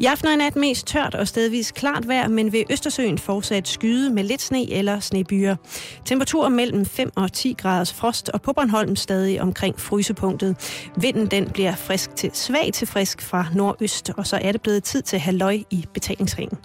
I aften og nat mest tørt og stedvis klart vejr, men ved Østersøen fortsat skyde med lidt sne eller snebyer. Temperaturer mellem 5 og 10 graders frost, og på Bornholm stadig omkring frysepunktet. Vinden den bliver frisk til svag til frisk fra nordøst, og så er det blevet tid til halløj i betalingsringen.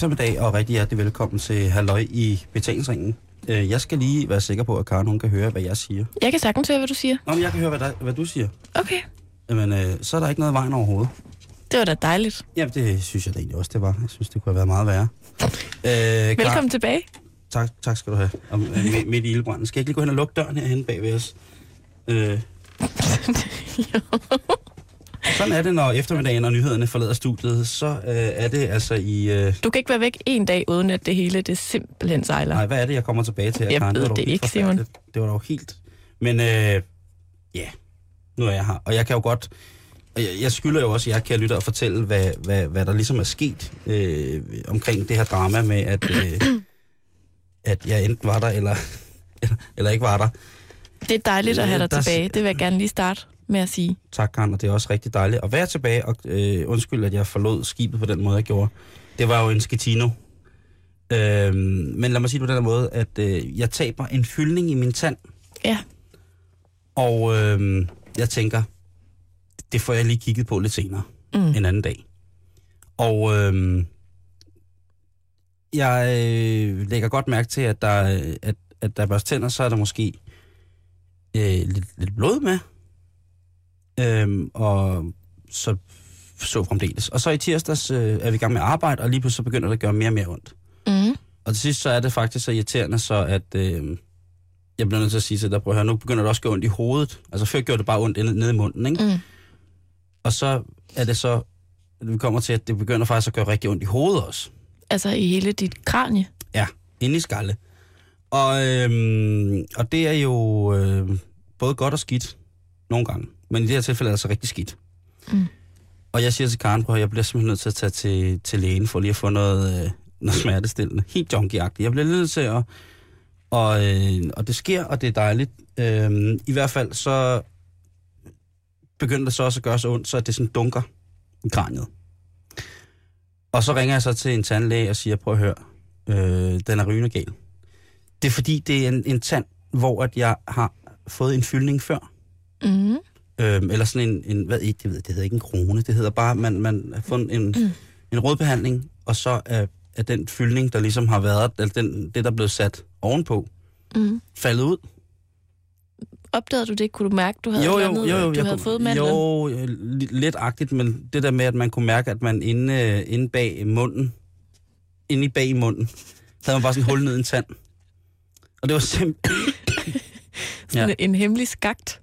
Eftermiddag og rigtig hjertelig velkommen til Halløj i betalingsringen. Øh, Jeg skal lige være sikker på, at Karen hun kan høre, hvad jeg siger. Jeg kan sagtens høre, hvad du siger. Nå, men jeg kan høre, hvad, der, hvad du siger. Okay. Jamen, øh, så er der ikke noget vejen overhovedet. Det var da dejligt. Jamen, det synes jeg da egentlig også, det var. Jeg synes, det kunne have været meget værre. Øh, Karen- Velkommen tilbage. Tak, tak skal du have. Om, øh, midt, midt i ildbranden. Skal jeg ikke lige gå hen og lukke døren herhen bag ved os? Øh. Sådan er det, når eftermiddagen og nyhederne forlader studiet. Så øh, er det altså i... Øh, Du kan ikke være væk en dag, uden at det hele det simpelthen sejler. nej, hvad er det, jeg kommer tilbage til? her, Jeg Karen? ved det helt ikke, Simon. Det var dog helt... Men øh, ja, nu er jeg her. Og jeg kan jo godt... og Jeg, jeg skylder jo også jer, kære lytter, at fortælle, hvad, hvad, hvad der ligesom er sket øh, omkring det her drama med, at, øh, at jeg enten var der, eller, eller, eller ikke var der. Det er dejligt at have dig Der er- tilbage. Det vil jeg gerne lige starte med at sige. Tak, Karen, og det er også rigtig dejligt at være tilbage, og øh, undskyld, at jeg forlod skibet på den måde, jeg gjorde. Det var jo en skitino. Øh, men lad mig sige det på den her måde, at øh, jeg taber en fyldning i min tand, Ja, og øh, jeg tænker, det får jeg lige kigget på lidt senere, Mm. en anden dag. Og øh, jeg øh, lægger godt mærke til, at der, at, at der er børst tænder, så er der måske øh, lidt, lidt blod med. Øhm, og så så fremdeles. Og så i tirsdags øh, er vi i gang med arbejde, og lige pludselig så begynder det at gøre mere og mere ondt. mm. Og til sidst så er det faktisk så irriterende, så at øh, jeg bliver nødt til at sige til dig, prøv at høre, nu begynder det også at gøre ondt i hovedet. Altså før gjorde det bare ondt nede, i munden, ikke? Mm. Og så er det så, at vi kommer til, at det begynder faktisk at gøre rigtig ondt i hovedet også. altså i hele dit kranie. Ja, inde i skalle. Og, øhm, og det er jo øh, både godt og skidt nogle gange. Men i det her tilfælde er det altså rigtig skidt. Mm. Og jeg siger til Karen, prøv jeg bliver simpelthen nødt til at tage til, til lægen for lige at få noget, øh, noget smertestillende. Helt junkie Jeg bliver lidt nødt til at... Og, øh, og det sker, og det er dejligt. Øh, I hvert fald så begynder det så også at gøre så ondt, så det sådan dunker i kraniet. Og så ringer jeg så til en tandlæge og siger, prøv at høre, øh, den er rygende gal. Det er fordi, det er en, en tand, hvor at jeg har fået en fyldning før. Mm. Øhm, eller sådan en, en hvad, det, ved, det hedder ikke en krone, det hedder bare, man, man har fået en, Mm. en rådbehandling, og så er, er den fyldning, der ligesom har været, eller den, det, der er blevet sat ovenpå, Mm. faldet ud. Opdagede du det? Kunne du mærke, du havde, jo, jo, landet, jo, jo, du jeg havde kunne- fået mandlen? Jo, øh, li- lidt agtigt, men det der med, at man kunne mærke, at man inde, øh, inde bag munden, inde i bag i munden, havde man bare sådan hul ned i en tand. Og det var simpelthen... Ja. en hemmelig skagt.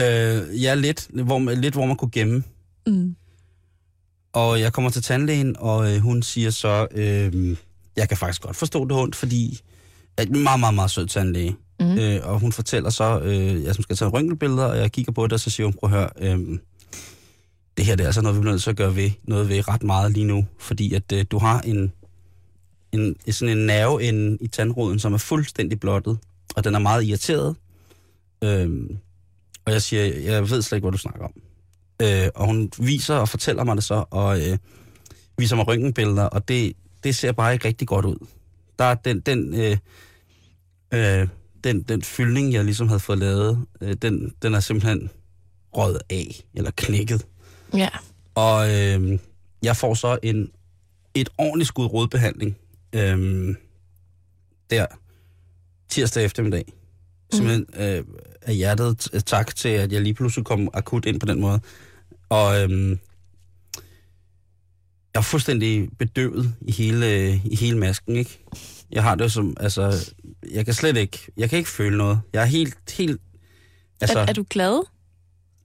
Øh, ja, lidt hvor, lidt, hvor man kunne gemme. Mm. Og jeg kommer til tandlægen, og øh, hun siger så, øh, jeg kan faktisk godt forstå det ondt, fordi at en meget, meget, meget sød tandlæge. Mm. Øh, og hun fortæller så, øh, jeg som skal tage røntgenbilleder, og jeg kigger på det, og så siger hun, prøv at høre, øh, det her det er altså noget, vi bliver nødt til at gøre ved, noget ved ret meget lige nu, fordi at øh, du har en, en, sådan en nerve inde i tandroden, som er fuldstændig blottet, og den er meget irriteret. Øh, og jeg siger, jeg ved slet ikke, hvad du snakker om. Øh, og hun viser og fortæller mig det så, og øh, viser mig røntgenbilleder, og det, det ser bare ikke rigtig godt ud. Der er den, den, øh, øh, den, den fyldning, jeg ligesom havde fået lavet, øh, den, den er simpelthen røget af, eller knækket. Ja. Og øh, jeg får så en, et ordentligt skud rådbehandling øh, der tirsdag eftermiddag. Simpelthen øh, af hjertet tak til, at jeg lige pludselig kom akut ind på den måde. Og øh, jeg er fuldstændig bedøvet i hele, i hele masken, ikke? Jeg har det som, altså, jeg kan slet ikke, jeg kan ikke føle noget. Jeg er helt, helt, altså, Er, er du glad?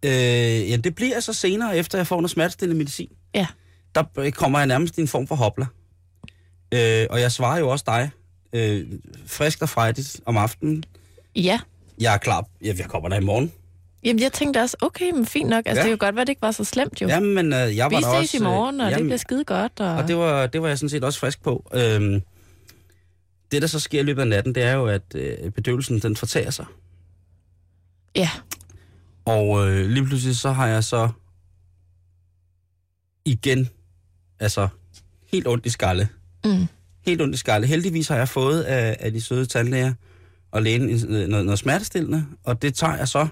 Øh, ja, det bliver så senere, efter jeg får noget smertestillende medicin. Ja. Der kommer jeg nærmest i en form for hopla. Øh, og jeg svarer jo også dig, øh, frisk og frejdigt om aftenen. Ja. Jeg er klar. Ja, jeg kommer der i morgen. Jamen, jeg tænkte også, okay, men fint nok. Altså, Ja. det kan godt være, det ikke var så slemt jo. Jamen, men øh, jeg Vi var der ses også... i morgen, og øh, det bliver skide godt. Og... Og det var, det var jeg sådan set også frisk på. Øhm, det, der så sker i løbet af natten, det er jo, at øh, bedøvelsen, den fortager sig. Ja, Og øh, lige pludselig så har jeg så igen, altså helt ondt i skalle. mm. Helt ondt i skalle. Heldigvis har jeg fået af, af de søde tandlæger og lægen en- noget, noget smertestillende, og det tager jeg så.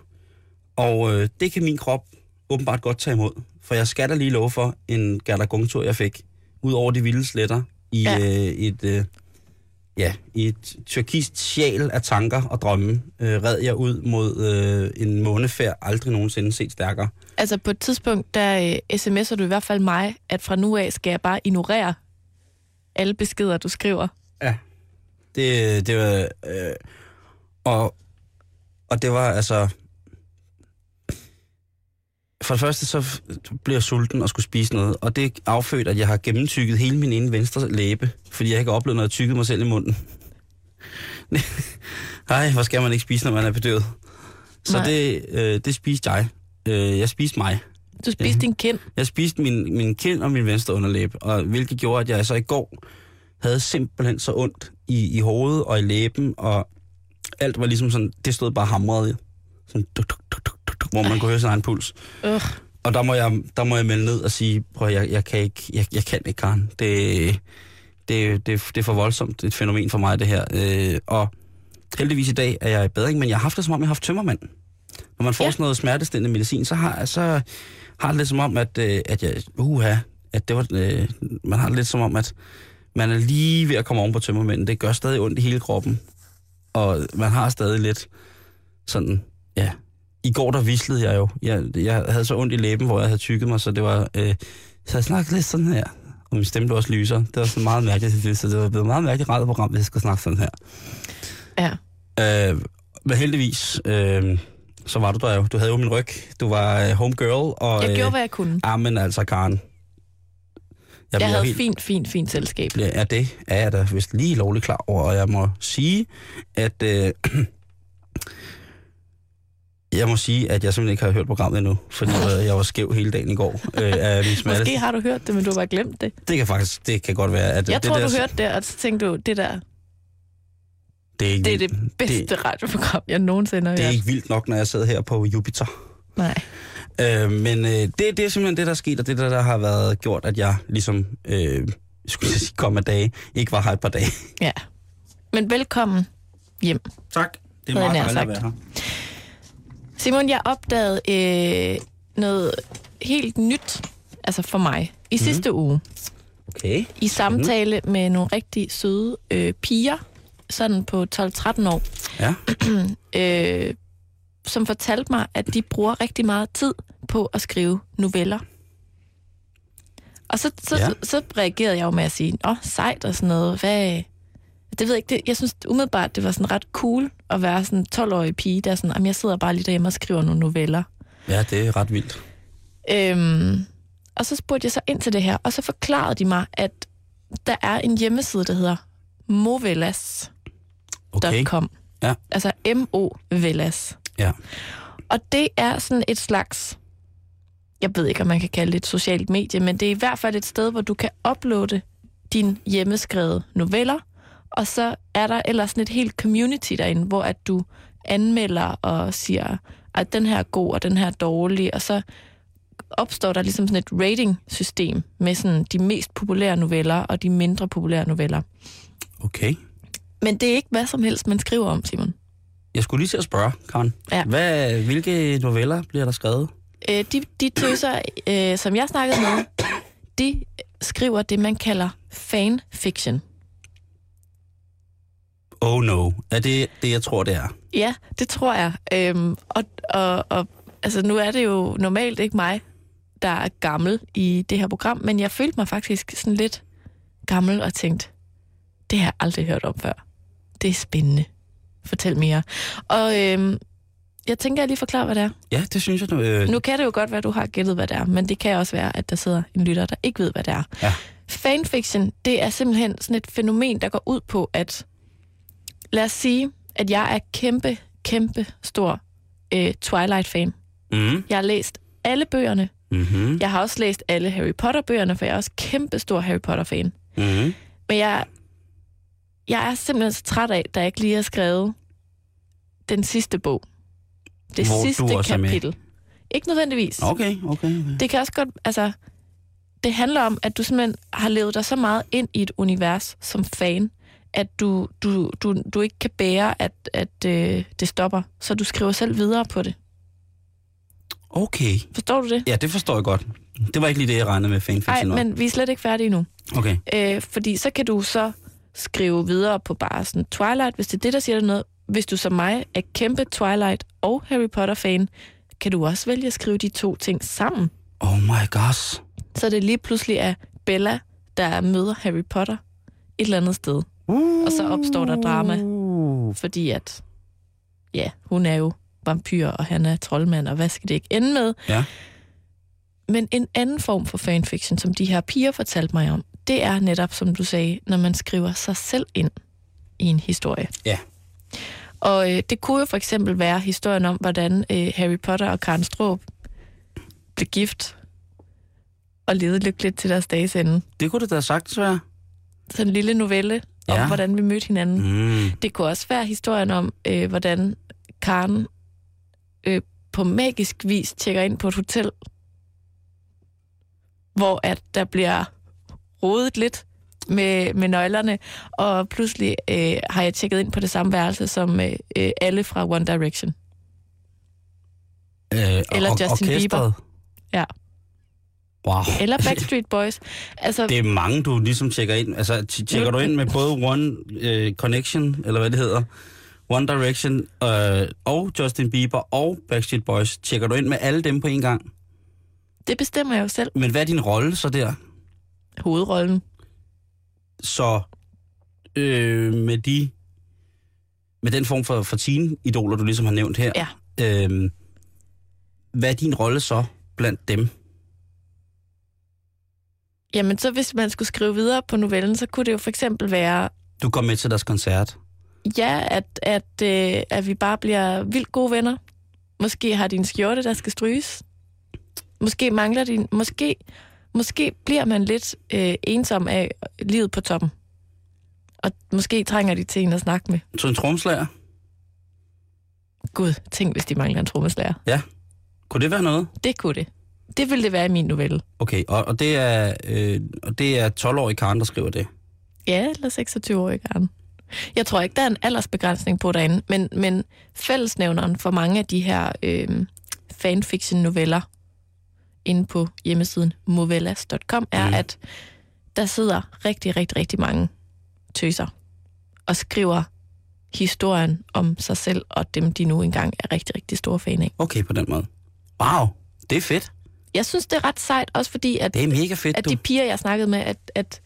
Og øh, det kan min krop åbenbart godt tage imod. For jeg skal da lige love for en gardagungtur, jeg fik, ud over de vilde sletter, i ja. øh, et, øh, ja, i et tyrkist sjæl af tanker og drømme, øh, red jeg ud mod øh, en månefærd, aldrig nogensinde set stærkere. altså på et tidspunkt, der øh, sms'er du i hvert fald mig, at fra nu af skal jeg bare ignorere alle beskeder, du skriver. Ja. Det, det var... Øh, og, og det var altså... For det første så blev jeg sulten og skulle spise noget, og det affødte, at jeg har gennemtykket hele min ene venstre læbe, fordi jeg ikke har oplevet, når jeg tykkede mig selv i munden. Nej, hvor skal man ikke spise, når man er bedøvet? Så Nej. det, øh, det spiste jeg. Øh, jeg spiste mig. Du spiste din kind. Jeg spiste min, min kind og min venstre underlæbe, og hvilket gjorde, at jeg så i går havde simpelthen så ondt i, i hovedet og i læben, og alt var ligesom sådan, det stod bare hamret i. Sådan, duk, duk, duk, duk, duk, hvor man Ej. kunne høre sin egen puls. Øh. Og der må jeg, der må jeg melde ned og sige, prøv jeg, jeg kan ikke, jeg, jeg kan ikke, Karen. Det, det, det, det er for voldsomt et fænomen for mig, det her. Øh, og heldigvis i dag er jeg i bedring, men jeg har haft det som om, jeg har haft tømmermand. Når man får Ja. ja. sådan noget smertestillende medicin, så har, så har det lidt som om, at, øh, at jeg, uha, at det var, øh, man har det lidt som om, at man er lige ved at komme oven på tømmermænden. Det gør stadig ondt i hele kroppen. Og man har stadig lidt sådan, ja. I går der vislede jeg jo. Jeg, jeg havde så ondt i læben, hvor jeg havde tykket mig, så det var... Øh, så jeg snakkede lidt sådan her. Og min stemme blev også lyser. Det var sådan meget mærkeligt, så det var blevet meget mærkeligt radioprogram, hvis jeg skulle snakke sådan her. Ja. Øh, men heldigvis, øh, så var du der jo. Du havde jo min ryg. Du var øh, homegirl. Og, Jeg gjorde, hvad jeg kunne. Ah, men altså, Karen. Jeg bliver havde helt- fint, fint, fint selskab. Ja, det er jeg da vist lige lovligt klar over, og jeg må sige, at... Øh, jeg må sige, at jeg simpelthen ikke har hørt programmet endnu, fordi øh, jeg var skæv hele dagen i går øh, af min smerte. Måske har du hørt det, men du har bare glemt det. Det kan faktisk, det kan godt være, at Jeg det tror, der, du hørte det, og så tænkte du, det der, det er, ikke, det er det bedste det, radioprogram, jeg nogensinde har det er hørt. ikke vildt nok, når jeg sidder her på Jupiter. Nej. Øh, men øh, det, det er simpelthen det, der er sket, og det der, der har været gjort, at jeg ligesom, øh, skulle jeg sige, kom af dage, ikke var her et par dage. Ja. Men velkommen hjem. Tak. Det er meget dejligt at være her. Simon, jeg opdagede øh, noget helt nyt, altså for mig, i Mhm. sidste uge. Okay. I samtale med nogle rigtig søde øh, piger, sådan på 12-13 år, Ja. øh, som fortalte mig, at de bruger rigtig meget tid på at skrive noveller. Og så, så, Ja. så, så reagerede jeg jo med at sige, åh, sejt og sådan noget. Hvad? Det ved jeg ikke. Det, jeg synes umiddelbart, det var sådan ret cool at være sådan en 12-årig pige, der er sådan, jamen, jeg sidder bare lige derhjemme og skriver nogle noveller. Ja, det er ret vildt. Øhm, og så spurgte jeg så ind til det her, og så forklarede de mig, at der er en hjemmeside, der hedder movelas.com. Okay. Ja. Altså M-O-Velas. Ja. Og det er sådan et slags, jeg ved ikke, om man kan kalde det et socialt medie, men det er i hvert fald et sted, hvor du kan uploade dine hjemmeskrevede noveller, og så er der ellers sådan et helt community derinde, hvor at du anmelder og siger, at den her er god, og den her er dårlig, og så opstår der ligesom sådan et rating-system med sådan de mest populære noveller og de mindre populære noveller. Okay. Men det er ikke hvad som helst, man skriver om, Simon. Jeg skulle lige til at spørge, Karen. Ja. Hvad, hvilke noveller bliver der skrevet? Øh, de, de tøser, øh, som jeg snakkede med, de skriver det, man kalder fanfiction. Oh no. Er det det, jeg tror, det er? Ja, det tror jeg. Øhm, og, og, og altså, nu er det jo normalt ikke mig, der er gammel i det her program, men jeg følte mig faktisk sådan lidt gammel og tænkte, det har jeg aldrig hørt om før. Det er spændende. Fortæl mere. Og øhm, Jeg tænker, jeg lige forklarer, hvad det er. Ja, det synes jeg. Du, øh, Nu kan det jo godt være, at du har gættet, hvad det er, men det kan også være, at der sidder en lytter, der ikke ved, hvad det er. Ja. Fanfiction, det er simpelthen sådan et fænomen, der går ud på, at lad os sige, at jeg er kæmpe, kæmpe stor øh, Twilight-fan. mm, Jeg har læst alle bøgerne. mm-hmm, Jeg har også læst alle Harry Potter-bøgerne, for jeg er også kæmpe stor Harry Potter-fan. mm-hmm. Men jeg, jeg er simpelthen så træt af, da jeg ikke lige har skrevet den sidste bog. Det Hvor sidste med. kapitel. Ikke nødvendigvis. Okay, okay, okay. Det kan også godt, altså, det handler om, at du simpelthen har levet dig så meget ind i et univers som fan, at du, du, du, du ikke kan bære, at, at øh, det stopper. Så du skriver selv videre på det. Okay. Forstår du det? Ja, det forstår jeg godt. Det var ikke lige det, jeg regnede med Nej, fanfiction om. men vi er slet ikke færdige nu. Okay. Øh, fordi så kan du så skrive videre på bare sådan Twilight, hvis det er det, der siger dig noget. Hvis du som mig er kæmpe Twilight og Harry Potter-fan, kan du også vælge at skrive de to ting sammen. Oh my gosh. Så det lige pludselig er Bella, der møder Harry Potter et eller andet sted. Uh. Og så opstår der drama. Fordi at, ja, hun er jo vampyr, og han er troldmand, og hvad skal det ikke ende med? Ja. Men en anden form for fanfiction, som de her piger fortalte mig om, det er netop, som du sagde, når man skriver sig selv ind i en historie. Ja. Og øh, det kunne jo for eksempel være historien om, hvordan øh, Harry Potter og Karen Straab blev gift og levede lykkeligt til deres dages ende. Det kunne det da sagtens være. Sådan en lille novelle om, Ja. hvordan vi mødte hinanden. Mm. Det kunne også være historien om, øh, hvordan Karen øh, på magisk vis tjekker ind på et hotel, hvor at der bliver rodet lidt med, med nøglerne, og pludselig øh, har jeg tjekket ind på det samme værelse som øh, øh, alle fra One Direction. Øh, Eller Justin orkestret. Bieber. Ja. Wow. Eller Backstreet Boys. Altså, Det er mange, du ligesom tjekker ind. Altså, tjekker du ind med både One øh, Connection, eller hvad det hedder, One Direction øh, og Justin Bieber og Backstreet Boys. Tjekker du ind med alle dem på en gang? det bestemmer jeg jo selv. Men hvad er din rolle så der? Hovedrollen. Så øh, med de med den form for, for teen-idoler, du ligesom har nævnt her, Ja. øh, hvad er din rolle så blandt dem? Jamen, så hvis man skulle skrive videre på novellen, så kunne det jo for eksempel være, Du går med til deres koncert. Ja, at, at, øh, at vi bare bliver vildt gode venner. Måske har din skjorte, der skal stryges. Måske mangler din... Måske, måske bliver man lidt øh, ensom af livet på toppen. Og måske trænger de til en at snakke med. Så en tromslager. Gud, tænk, hvis de mangler en trommeslager. Kunne det være noget? Det kunne det. Det ville det være i min novelle. Okay, og, og det er, øh, og det er 12-årige Karen, der skriver det. Ja, eller 26-årig gerne. Jeg tror ikke, der er en aldersbegrænsning på derinde, men, men fællesnævneren for mange af de her øh, fanfiction-noveller inde på hjemmesiden movellas.com er, Mm. at der sidder rigtig, rigtig, rigtig mange tøser og skriver historien om sig selv og dem, de nu engang er rigtig, rigtig store fan af. Okay, på den måde. Wow, det er fedt. Jeg synes, det er ret sejt, også fordi, at Det er mega fedt, at du. de piger, jeg snakkede med, at, at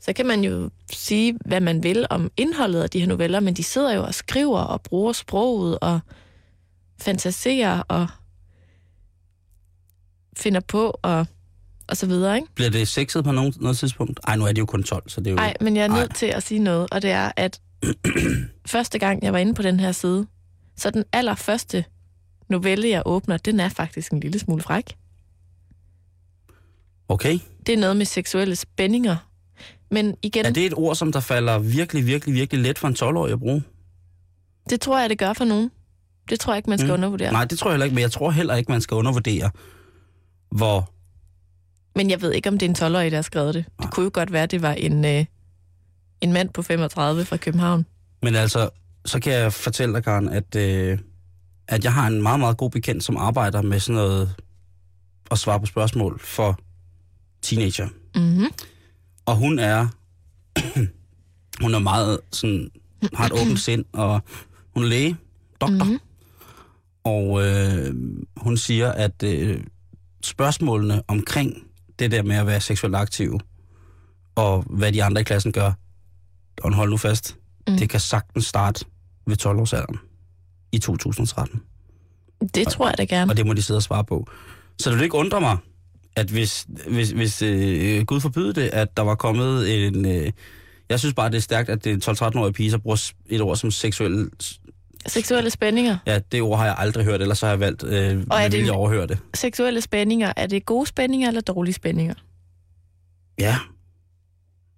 så kan man jo sige, hvad man vil om indholdet af de her noveller, men de sidder jo og skriver og bruger sproget og fantaserer og finder på og, og så videre, ikke? Bliver det sexet på nogen, noget tidspunkt? Ej, nu er det jo kun 12, så det er jo... Nej, men jeg er nødt Ej. til at sige noget, og det er, at første gang, jeg var inde på den her side, så den allerførste novelle, jeg åbner, den er faktisk en lille smule fræk. Okay. Det er noget med seksuelle spændinger. Men igen, Er det et ord, som der falder virkelig, virkelig, virkelig let for en 12-årig at bruge? det tror jeg, det gør for nogen. Det tror jeg ikke, man skal Mm. mm. undervurdere. Nej, det tror jeg heller ikke, men jeg tror heller ikke, man skal undervurdere, hvor... Men jeg ved ikke, om det er en 12-årig, der har skrevet det. Det kunne jo godt være, at det var en, øh, en mand på 35 fra København. Men altså, så kan jeg fortælle dig, Karen, at, øh, at jeg har en meget, meget god bekendt, som arbejder med sådan noget at svare på spørgsmål for teenager. Mm-hmm. Og hun er, hun er meget sådan, har et åbent sind, og hun er læge, doktor. Mm-hmm. Og øh, hun siger, at øh, spørgsmålene omkring det der med at være seksuelt aktiv, og hvad de andre i klassen gør, og hold nu fast, mm. Det kan sagtens starte ved 12-årsalderen i 2013. Det tror jeg da gerne. og det må de sidde og svare på. Så det vil ikke undre mig, at hvis, hvis, hvis øh, Gud forbyde det, at der var kommet en... Øh, jeg synes bare, det er stærkt, at det er 12-13-årige pige, så bruger et ord som seksuel... Seksuelle spændinger. Ja, det ord har jeg aldrig hørt, ellers så har jeg valgt øh, Og er det- at overhøre det. Seksuelle spændinger, er det gode spændinger eller dårlige spændinger? Ja.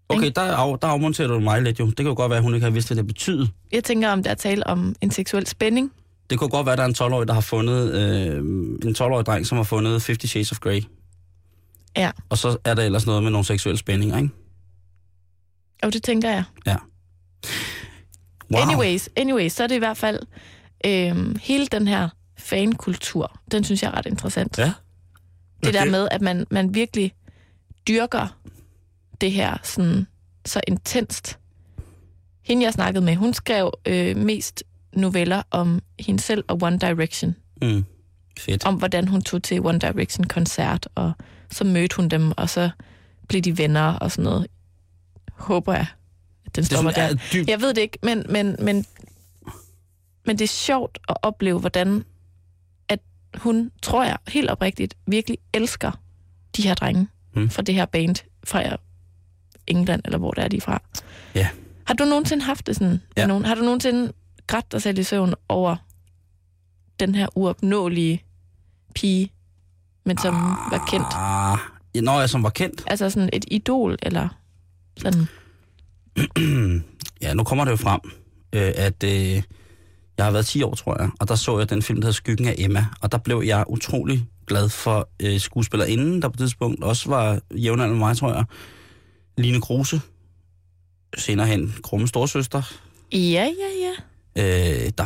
Okay, der, af, der afmonterer du mig lidt jo. Det kan jo godt være, at hun ikke har vidst, hvad det betyder. Jeg tænker, om der er tale om en seksuel spænding. Det kunne godt være, at der er en 12-årig, der har fundet... Øh, en 12-årig dreng, som har fundet 50 Shades of Grey. Ja. Og så er der ellers noget med nogle seksuelle spændinger, ikke? Og det tænker jeg. Wow. Anyways, anyways, så er det i hvert fald øhm, hele den her fankultur, den synes jeg er ret interessant. Ja. Det der med, at man, man virkelig dyrker det her sådan, så intenst. Hende, jeg snakkede med, hun skrev øh, mest noveller om hende selv og One Direction. Mm. Fedt. Om hvordan hun tog til One Direction-koncert, og så mødte hun dem, og så blev de venner og sådan noget. Håber jeg, den Det er stopper sådan, der. er dybt Jeg ved det ikke, men, men, men, men det er sjovt at opleve, hvordan at hun, tror jeg, helt oprigtigt, virkelig elsker de her drenge Mm. fra det her band fra England, eller hvor det er de fra. Ja. Har du nogensinde haft det sådan? Ja. Nogen, har du nogensinde grædt dig selv i søvn over den her uopnåelige pige, men som var kendt? Ah, ja, når jeg som var kendt. Altså sådan et idol, eller sådan... ja, nu kommer det jo frem, øh, at øh, jeg har været 10 år, tror jeg, og der så jeg den film, der hedder Skyggen af Emma, og der blev jeg utrolig glad for øh, skuespillerinden, der på det tidspunkt også var jævnaldrende med mig, tror jeg. Line Kruse, senere hen Krumme Storsøster, Ja, ja, ja. øh, der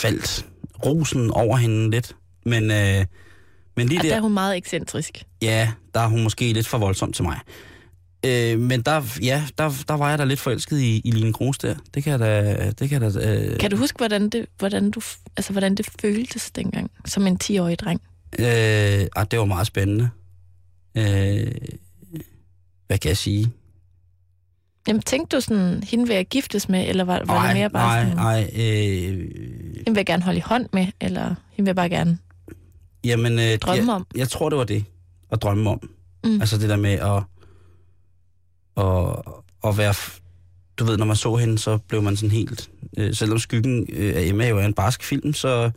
faldt rosen over hende lidt, men, øh, men lige Og der der... er hun meget ekscentrisk. Ja, der er hun måske lidt for voldsom til mig. Øh, men der, ja, der, der var jeg da lidt forelsket i, i Line Gros der. Det kan jeg da... Det kan jeg da øh, Kan du huske, hvordan det, hvordan du, altså, hvordan det føltes dengang, som en 10-årig dreng? øh, ah, det var meget spændende. Øh, hvad kan jeg sige? Jamen, tænkte du sådan, hende vil jeg giftes med, eller var, var det mere bare nej, sådan, nej, øh, hende vil jeg gerne holde i hånd med, eller hende vil jeg bare gerne jamen, øh, drømme jeg, om? jeg tror, det var det. At drømme om. Mm. Altså det der med at, at, at være... Du ved, når man så hende, så blev man sådan helt... Øh, selvom Skyggen øh, af Emma jo er en barsk film, så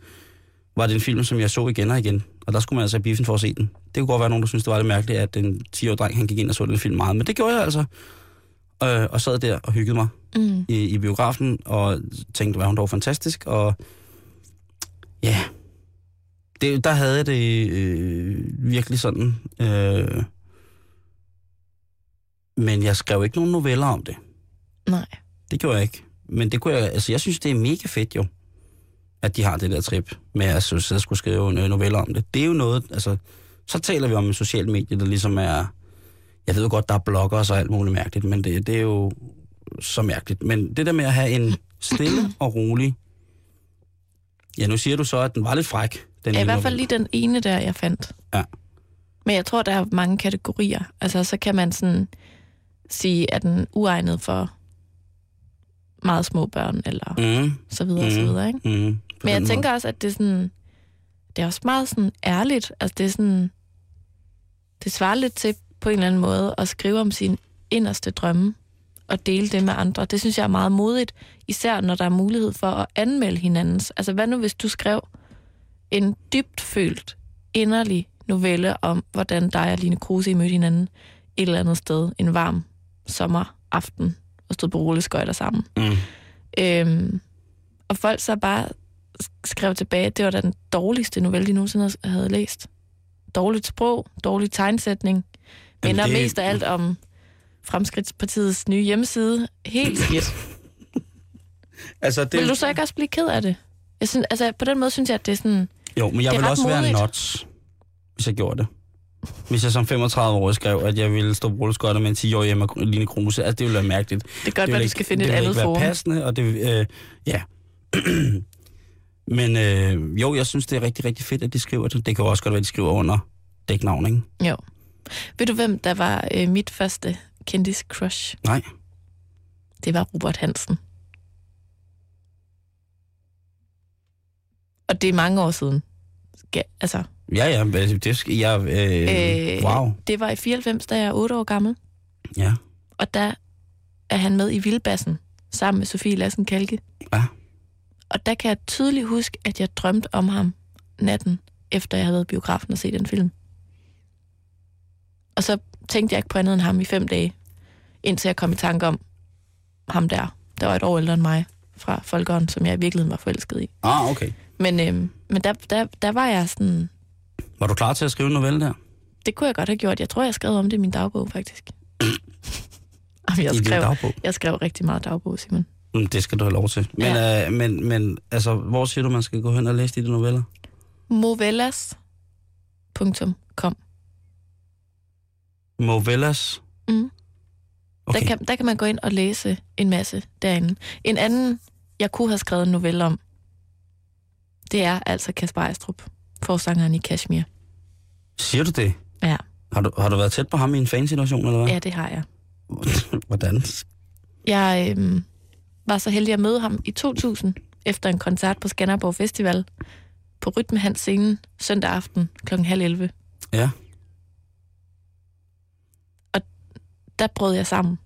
var det en film, som jeg så igen og igen. Og der skulle man altså have biffen for at se den. Det kunne godt være nogen, der synes det var lidt mærkeligt, at en 10-årig dreng han gik ind og så den film meget. Men det gjorde jeg altså. Øh, og sad der og hyggede mig Mm. i, i biografen, og tænkte, hvad hun dog fantastisk. Og ja, det, der havde jeg det øh, virkelig sådan. Øh, men jeg skrev ikke nogen noveller om det. Nej. Det gjorde jeg ikke. Men det kunne jeg, altså jeg synes, det er mega fedt jo, at de har det der trip med at så, så skulle skrive øh, noveller om det. Det er jo noget, altså, så taler vi om en social medie, der ligesom er, jeg ved jo godt, der er bloggere og alt muligt mærkeligt, men det, det er jo så mærkeligt. Men det der med at have en stille og rolig, ja, nu siger du så, at den var lidt fræk. Den Ja, i hvert fald novelle. lige den ene der, jeg fandt. Ja. Men jeg tror, der er mange kategorier. Altså, så kan man sådan sige, at den uegnet for meget små børn, eller Mm, så videre, og så Mm. videre, ikke? mm, Men jeg tænker også, at det er sådan... Det er også meget sådan ærligt. Altså, det er sådan... Det svarer lidt til på en eller anden måde at skrive om sin inderste drømme og dele det med andre. Det synes jeg er meget modigt, især når der er mulighed for at anmelde hinandens. Altså, hvad nu hvis du skrev en dybt følt, inderlig novelle om, hvordan dig og Line Kruse mødte hinanden et eller andet sted en varm sommeraften og stod på rulleskøjter sammen. Mm. Øhm, og folk så bare skrev tilbage, at det var da den dårligste novelle, de nogensinde havde læst. Dårligt sprog, dårlig tegnsætning, minder det- mest af alt om Fremskridtspartiets nye hjemmeside. Helt skidt. Altså, det, Vil du så ikke også blive ked af det? Jeg synes, altså, på den måde synes jeg, at det er sådan... Jo, men jeg vil også være modigt. nuts, hvis jeg gjorde det. Hvis jeg som 35-årig skrev, at jeg ville stå på rulleskøjter med en 10-årig hjemme Line Kruse, altså det ville være mærkeligt. Det er godt, det at vil du skal finde det et andet være forum. passende, og det øh, ja. Men øh, jo, jeg synes, det er rigtig, rigtig fedt, at de skriver det. Det kan jo også godt være, at de skriver under dæknavn, ikke? Jo. Ved du, hvem der var øh, mit første kendis crush? Nej. Det var Robert Hansen. Og det er mange år siden. Skal, altså, Ja, ja, det jeg... Øh, Øh, wow. det var i 94, da jeg er 8 år gammel. Ja. Og der er han med i Vildbassen, sammen med Sofie Lassen Kalke. Ja. Og der kan jeg tydeligt huske, at jeg drømte om ham natten, efter jeg havde været i biografen og set den film. Og så tænkte jeg ikke på andet end ham i fem dage, indtil jeg kom i tanke om ham der, der var et år ældre end mig, fra Folkeånd, som jeg i virkeligheden var forelsket i. Ah, okay. Men, øhm, men der, der, der var jeg sådan, Var du klar til at skrive en novelle der? det kunne jeg godt have gjort. Jeg tror, jeg skrev om det i min dagbog, faktisk. Jamen, jeg I din skrev, dagbog? jeg skrev rigtig meget dagbog, Simon. Mm, Det skal du have lov til. Men, ja. øh, men, men altså, hvor siger du, man skal gå hen og læse de der noveller? Movellas.com Movellas? Mm. Okay. Der, kan, der kan man gå ind og læse en masse derinde. En anden, jeg kunne have skrevet en novelle om, det er altså Kasper Ejstrup, forsangeren i Kashmir. Siger du det? Ja, Har du, har du været tæt på ham i en fansituation, eller hvad? ja det har jeg. Hvordan? Jeg øhm, var så heldig at møde ham i 2000, efter en koncert på Skanderborg Festival, på Rytme Hans scenen, søndag aften kl. halv 11. Ja. der brød jeg sammen.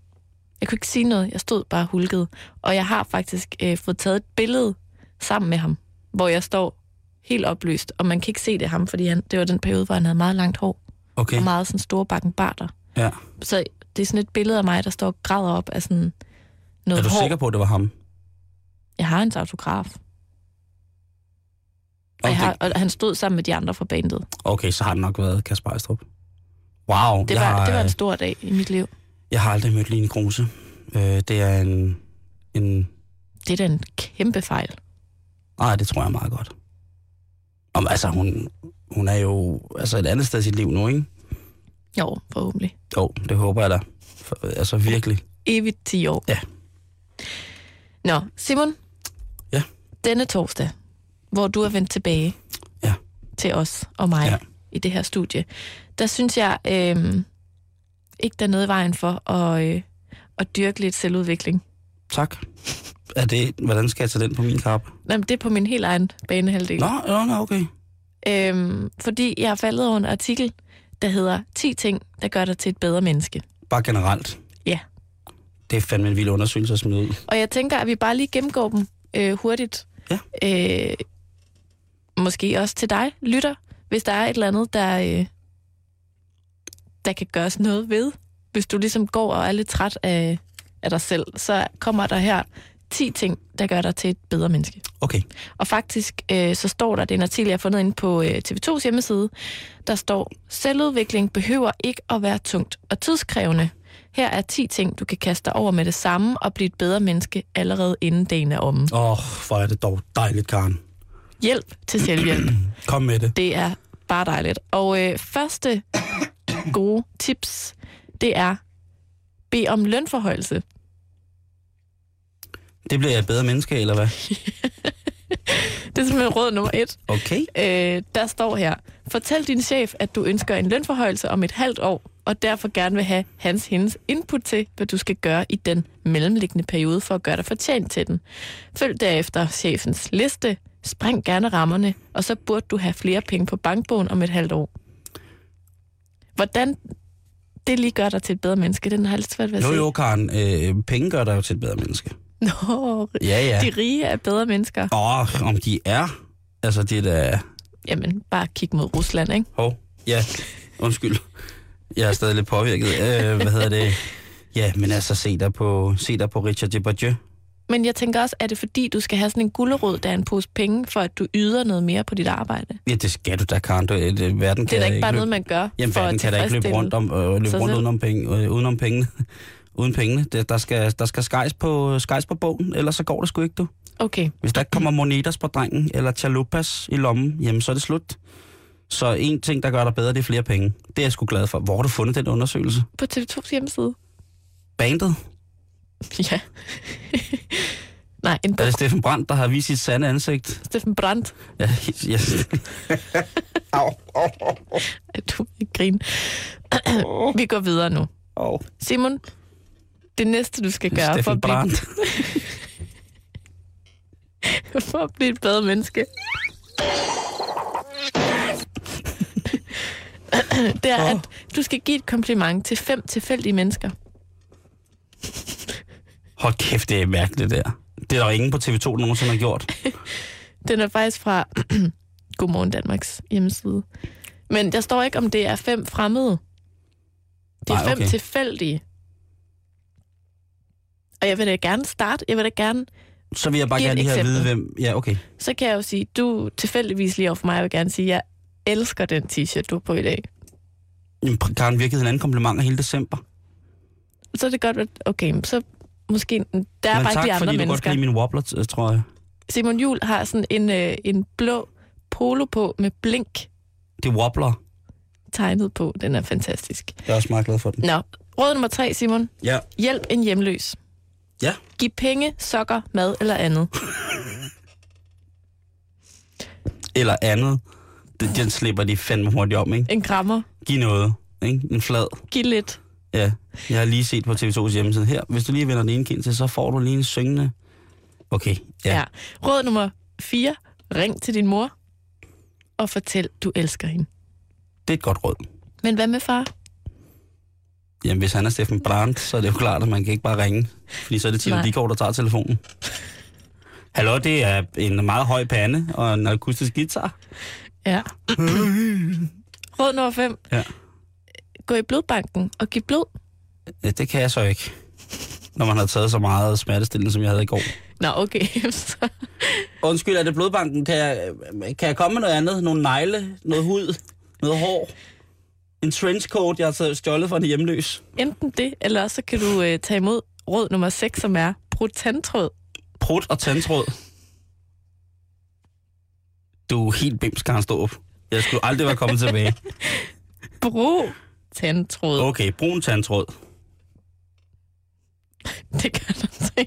Jeg kunne ikke sige noget, jeg stod bare hulket. Og jeg har faktisk øh, fået taget et billede sammen med ham, hvor jeg står helt opløst, og man kan ikke se det ham, fordi han, det var den periode, hvor han havde meget langt hår, Okay. og meget sådan store bakken barter. Ja. Så det er sådan et billede af mig, der står og græder op af sådan noget Er du hår. sikker på, at det var ham? Jeg har hans autograf. Og, Okay. jeg har, og han stod sammen med de andre fra bandet. Okay, så har det nok været Kasper Ejstrup. Wow. Det var, har, det var en øh, stor dag i mit liv. jeg har aldrig mødt Line Kruse. Øh, det er en, en... Det er da en kæmpe fejl. Nej, det tror jeg meget godt. Om, altså, hun, hun er jo altså et andet sted i sit liv nu, ikke? Jo, forhåbentlig. Jo, det håber jeg da. For, altså virkelig. Evigt 10 år. Ja. Nå, Simon. Ja. Denne torsdag, hvor du er vendt tilbage Ja. til os og mig Ja. i det her studie, der synes jeg øh, ikke, der er noget i vejen for at, øh, at dyrke lidt selvudvikling. Tak. Er det, hvordan skal jeg tage den på min kappe? Jamen, det er på min helt egen banehalvdel. Nå, nå, nå, okay. Øhm, fordi jeg har faldet over en artikel, der hedder 10 ting, der gør dig til et bedre menneske. Bare generelt. Ja. Det er fandme en vild undersøgelse at smide ud. Og jeg tænker, at vi bare lige gennemgår dem øh, hurtigt. Ja. Øh, måske også til dig, lytter, hvis der er et eller andet, der, øh, der kan gøres noget ved. Hvis du ligesom går og er lidt træt af, af dig selv, så kommer der her 10 ting, der gør dig til et bedre menneske. Okay. Og faktisk øh, så står der, det er en artikel, jeg har fundet inde på øh, TV2's hjemmeside, der står, selvudvikling behøver ikke at være tungt og tidskrævende. Her er 10 ting, du kan kaste dig over med det samme og blive et bedre menneske allerede inden dagen er omme. Åh, oh, hvor er det dog dejligt, Karen. Hjælp til selvhjælp. Kom med det. Det er bare dejligt. Og øh, første gode tips, det er, bed om lønforhøjelse. Det bliver jeg et bedre menneske, eller hvad? Det er simpelthen råd nummer et. Okay. Øh, der står her, fortæl din chef, at du ønsker en lønforhøjelse om et halvt år, og derfor gerne vil have hans hendes input til, hvad du skal gøre i den mellemliggende periode for at gøre dig fortjent til den. Følg derefter chefens liste, spring gerne rammerne, og så burde du have flere penge på bankbogen om et halvt år. Hvordan det lige gør dig til et bedre menneske, den har jeg lidt svært ved at Jo, se. jo, Karen. Øh, penge gør dig jo til et bedre menneske. Nå, Ja, ja. de rige er bedre mennesker. Åh, oh, om de er. Altså, det er da... Jamen, bare kig mod Rusland, ikke? Hov, ja, undskyld. Jeg er stadig lidt påvirket. Øh, hvad hedder det? Ja, men altså, se der på, se der på Richard Depardieu. Men jeg tænker også, er det fordi, du skal have sådan en gullerod, der er en pose penge, for at du yder noget mere på dit arbejde? Ja, det skal du da, Karen. Du, det, verden Det er da ikke bare løbe, noget, man gør Jamen, for verden at kan da ikke løbe rundt, om, øh, løbe rundt udenom, penge, øh, udenom pengene. Uden pengene. Det, der, skal, der skal skejs på, skejs på bogen, ellers så går det sgu ikke, du. Okay, Hvis der ikke kommer monetas på drengen, eller chalupas i lommen, jamen så er det slut. Så en ting, der gør dig bedre, det er flere penge. Det er jeg sgu glad for. Hvor har du fundet den undersøgelse? på TV2's hjemmeside. Bandet? Ja. Nej, en Er det Steffen Brandt, der har vist sit sande ansigt? Steffen Brandt. Ja, yes. Au, au, au, Du vil ikke grine. Vi går videre nu. au. Simon, det næste, du skal gøre for Steffen at, blive, Brandt. for at blive et bedre menneske, det er, at du skal give et kompliment til fem tilfældige mennesker. Hold kæft, det er mærkeligt det der. Det er der ingen på TV2, der nogensinde har gjort. Den er faktisk fra Godmorgen Danmarks hjemmeside. Men der står ikke, om det er fem fremmede. Det er Nej, fem okay. tilfældige. Og jeg vil da gerne starte. Jeg vil da gerne... Så vil jeg bare gerne lige have at vide, hvem... Ja, okay. Så kan jeg jo sige, du tilfældigvis lige over for mig, jeg vil gerne sige, jeg elsker den t-shirt, du har på i dag. Jamen, Karen virkede en anden kompliment hele december. Så er det godt, at okay, så måske... Der er bare ikke tak, de andre fordi du godt mennesker. kan lide min wobbler, tror jeg. Simon Jul har sådan en, øh, en blå polo på med blink Det er wobbler. tegnet på. Den er fantastisk. Jeg er også meget glad for den. Nå, råd nummer tre, Simon. Ja. Hjælp en hjemløs. Ja. Giv penge, sokker, mad eller andet. Eller andet. Det, den slipper de fandme hurtigt om, ikke? En krammer. Giv noget, ikke? En flad. Giv lidt. Ja, jeg har lige set på TV2's hjemmeside her. Hvis du lige vender den ene kind til, så får du lige en syngende. Okay. Ja. ja. Råd nummer 4. Ring til din mor og fortæl, du elsker hende. Det er et godt råd. Men hvad med far? Jamen, hvis han er Steffen Brandt, så er det jo klart, at man kan ikke bare ringe. Fordi så er det Tina. Dikov, der tager telefonen. Hallo, det er en meget høj pande og en akustisk guitar. Ja. Råd nummer 5. Ja. Gå i blodbanken og giv blod. Ja, det kan jeg så ikke. Når man har taget så meget smertestillende, som jeg havde i går. Nå, okay. Så, Undskyld, er det blodbanken? Kan jeg, kan jeg komme med noget andet? Nogle negle? Noget hud? Noget hår? En trenchcoat, jeg har stjålet fra en hjemløs? enten det, eller også så kan du øh, tage imod råd nummer 6, som er brug tandtråd. Prut og tandtråd. Du er helt bims, Karen Ståb. Jeg skulle aldrig være kommet tilbage. Brug tandtråd. Okay, brun tandtråd. Det gør dig til,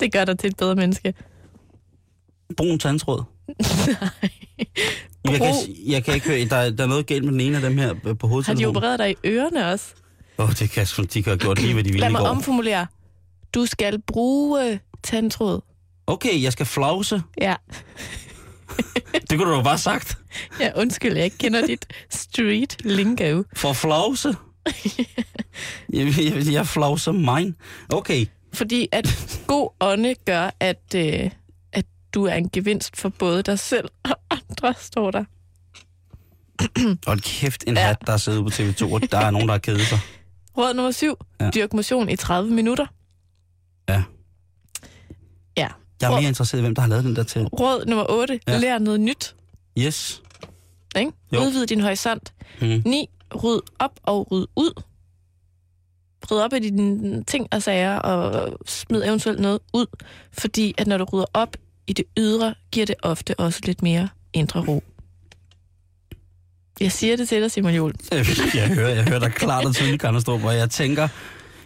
det gør dig til et bedre menneske. Brun tandtråd. Jeg kan, jeg kan ikke høre, der, er- der er noget galt med den ene af dem her på Har de opereret dig i ørerne også? Åh, oh, det kan de kan have gjort lige, hvad de ville Lad mig går. omformulere. Du skal bruge tandtråd. Okay, jeg skal flause. Ja. Det kunne du jo bare sagt. ja, undskyld, jeg ikke kender dit street lingo. For flause. jeg, jeg, jeg flauser mine. Okay, Fordi at god ånde gør, at, øh, at du er en gevinst for både dig selv og andre, står der. hold kæft, en Ja. hat, der er siddet på TV2, og der er nogen, der har kedet sig. Råd nummer syv. Ja. Dyrk motion i 30 minutter. Ja. Ja. Jeg er Råd, mere interesseret i, hvem der har lavet den der til. råd nummer 8. Ja. Lær noget nyt. Yes. Ikke? Udvid din horisont. Mm. 9. Ryd op og ryd ud. Ryd op i dine ting og sager, og smid eventuelt noget ud. Fordi at når du rydder op i det ydre, giver det ofte også lidt mere indre ro. Jeg siger det til dig, Simon Juhl. Jeg hører, jeg hører dig klart og tydeligt, Karne Storp, og jeg tænker,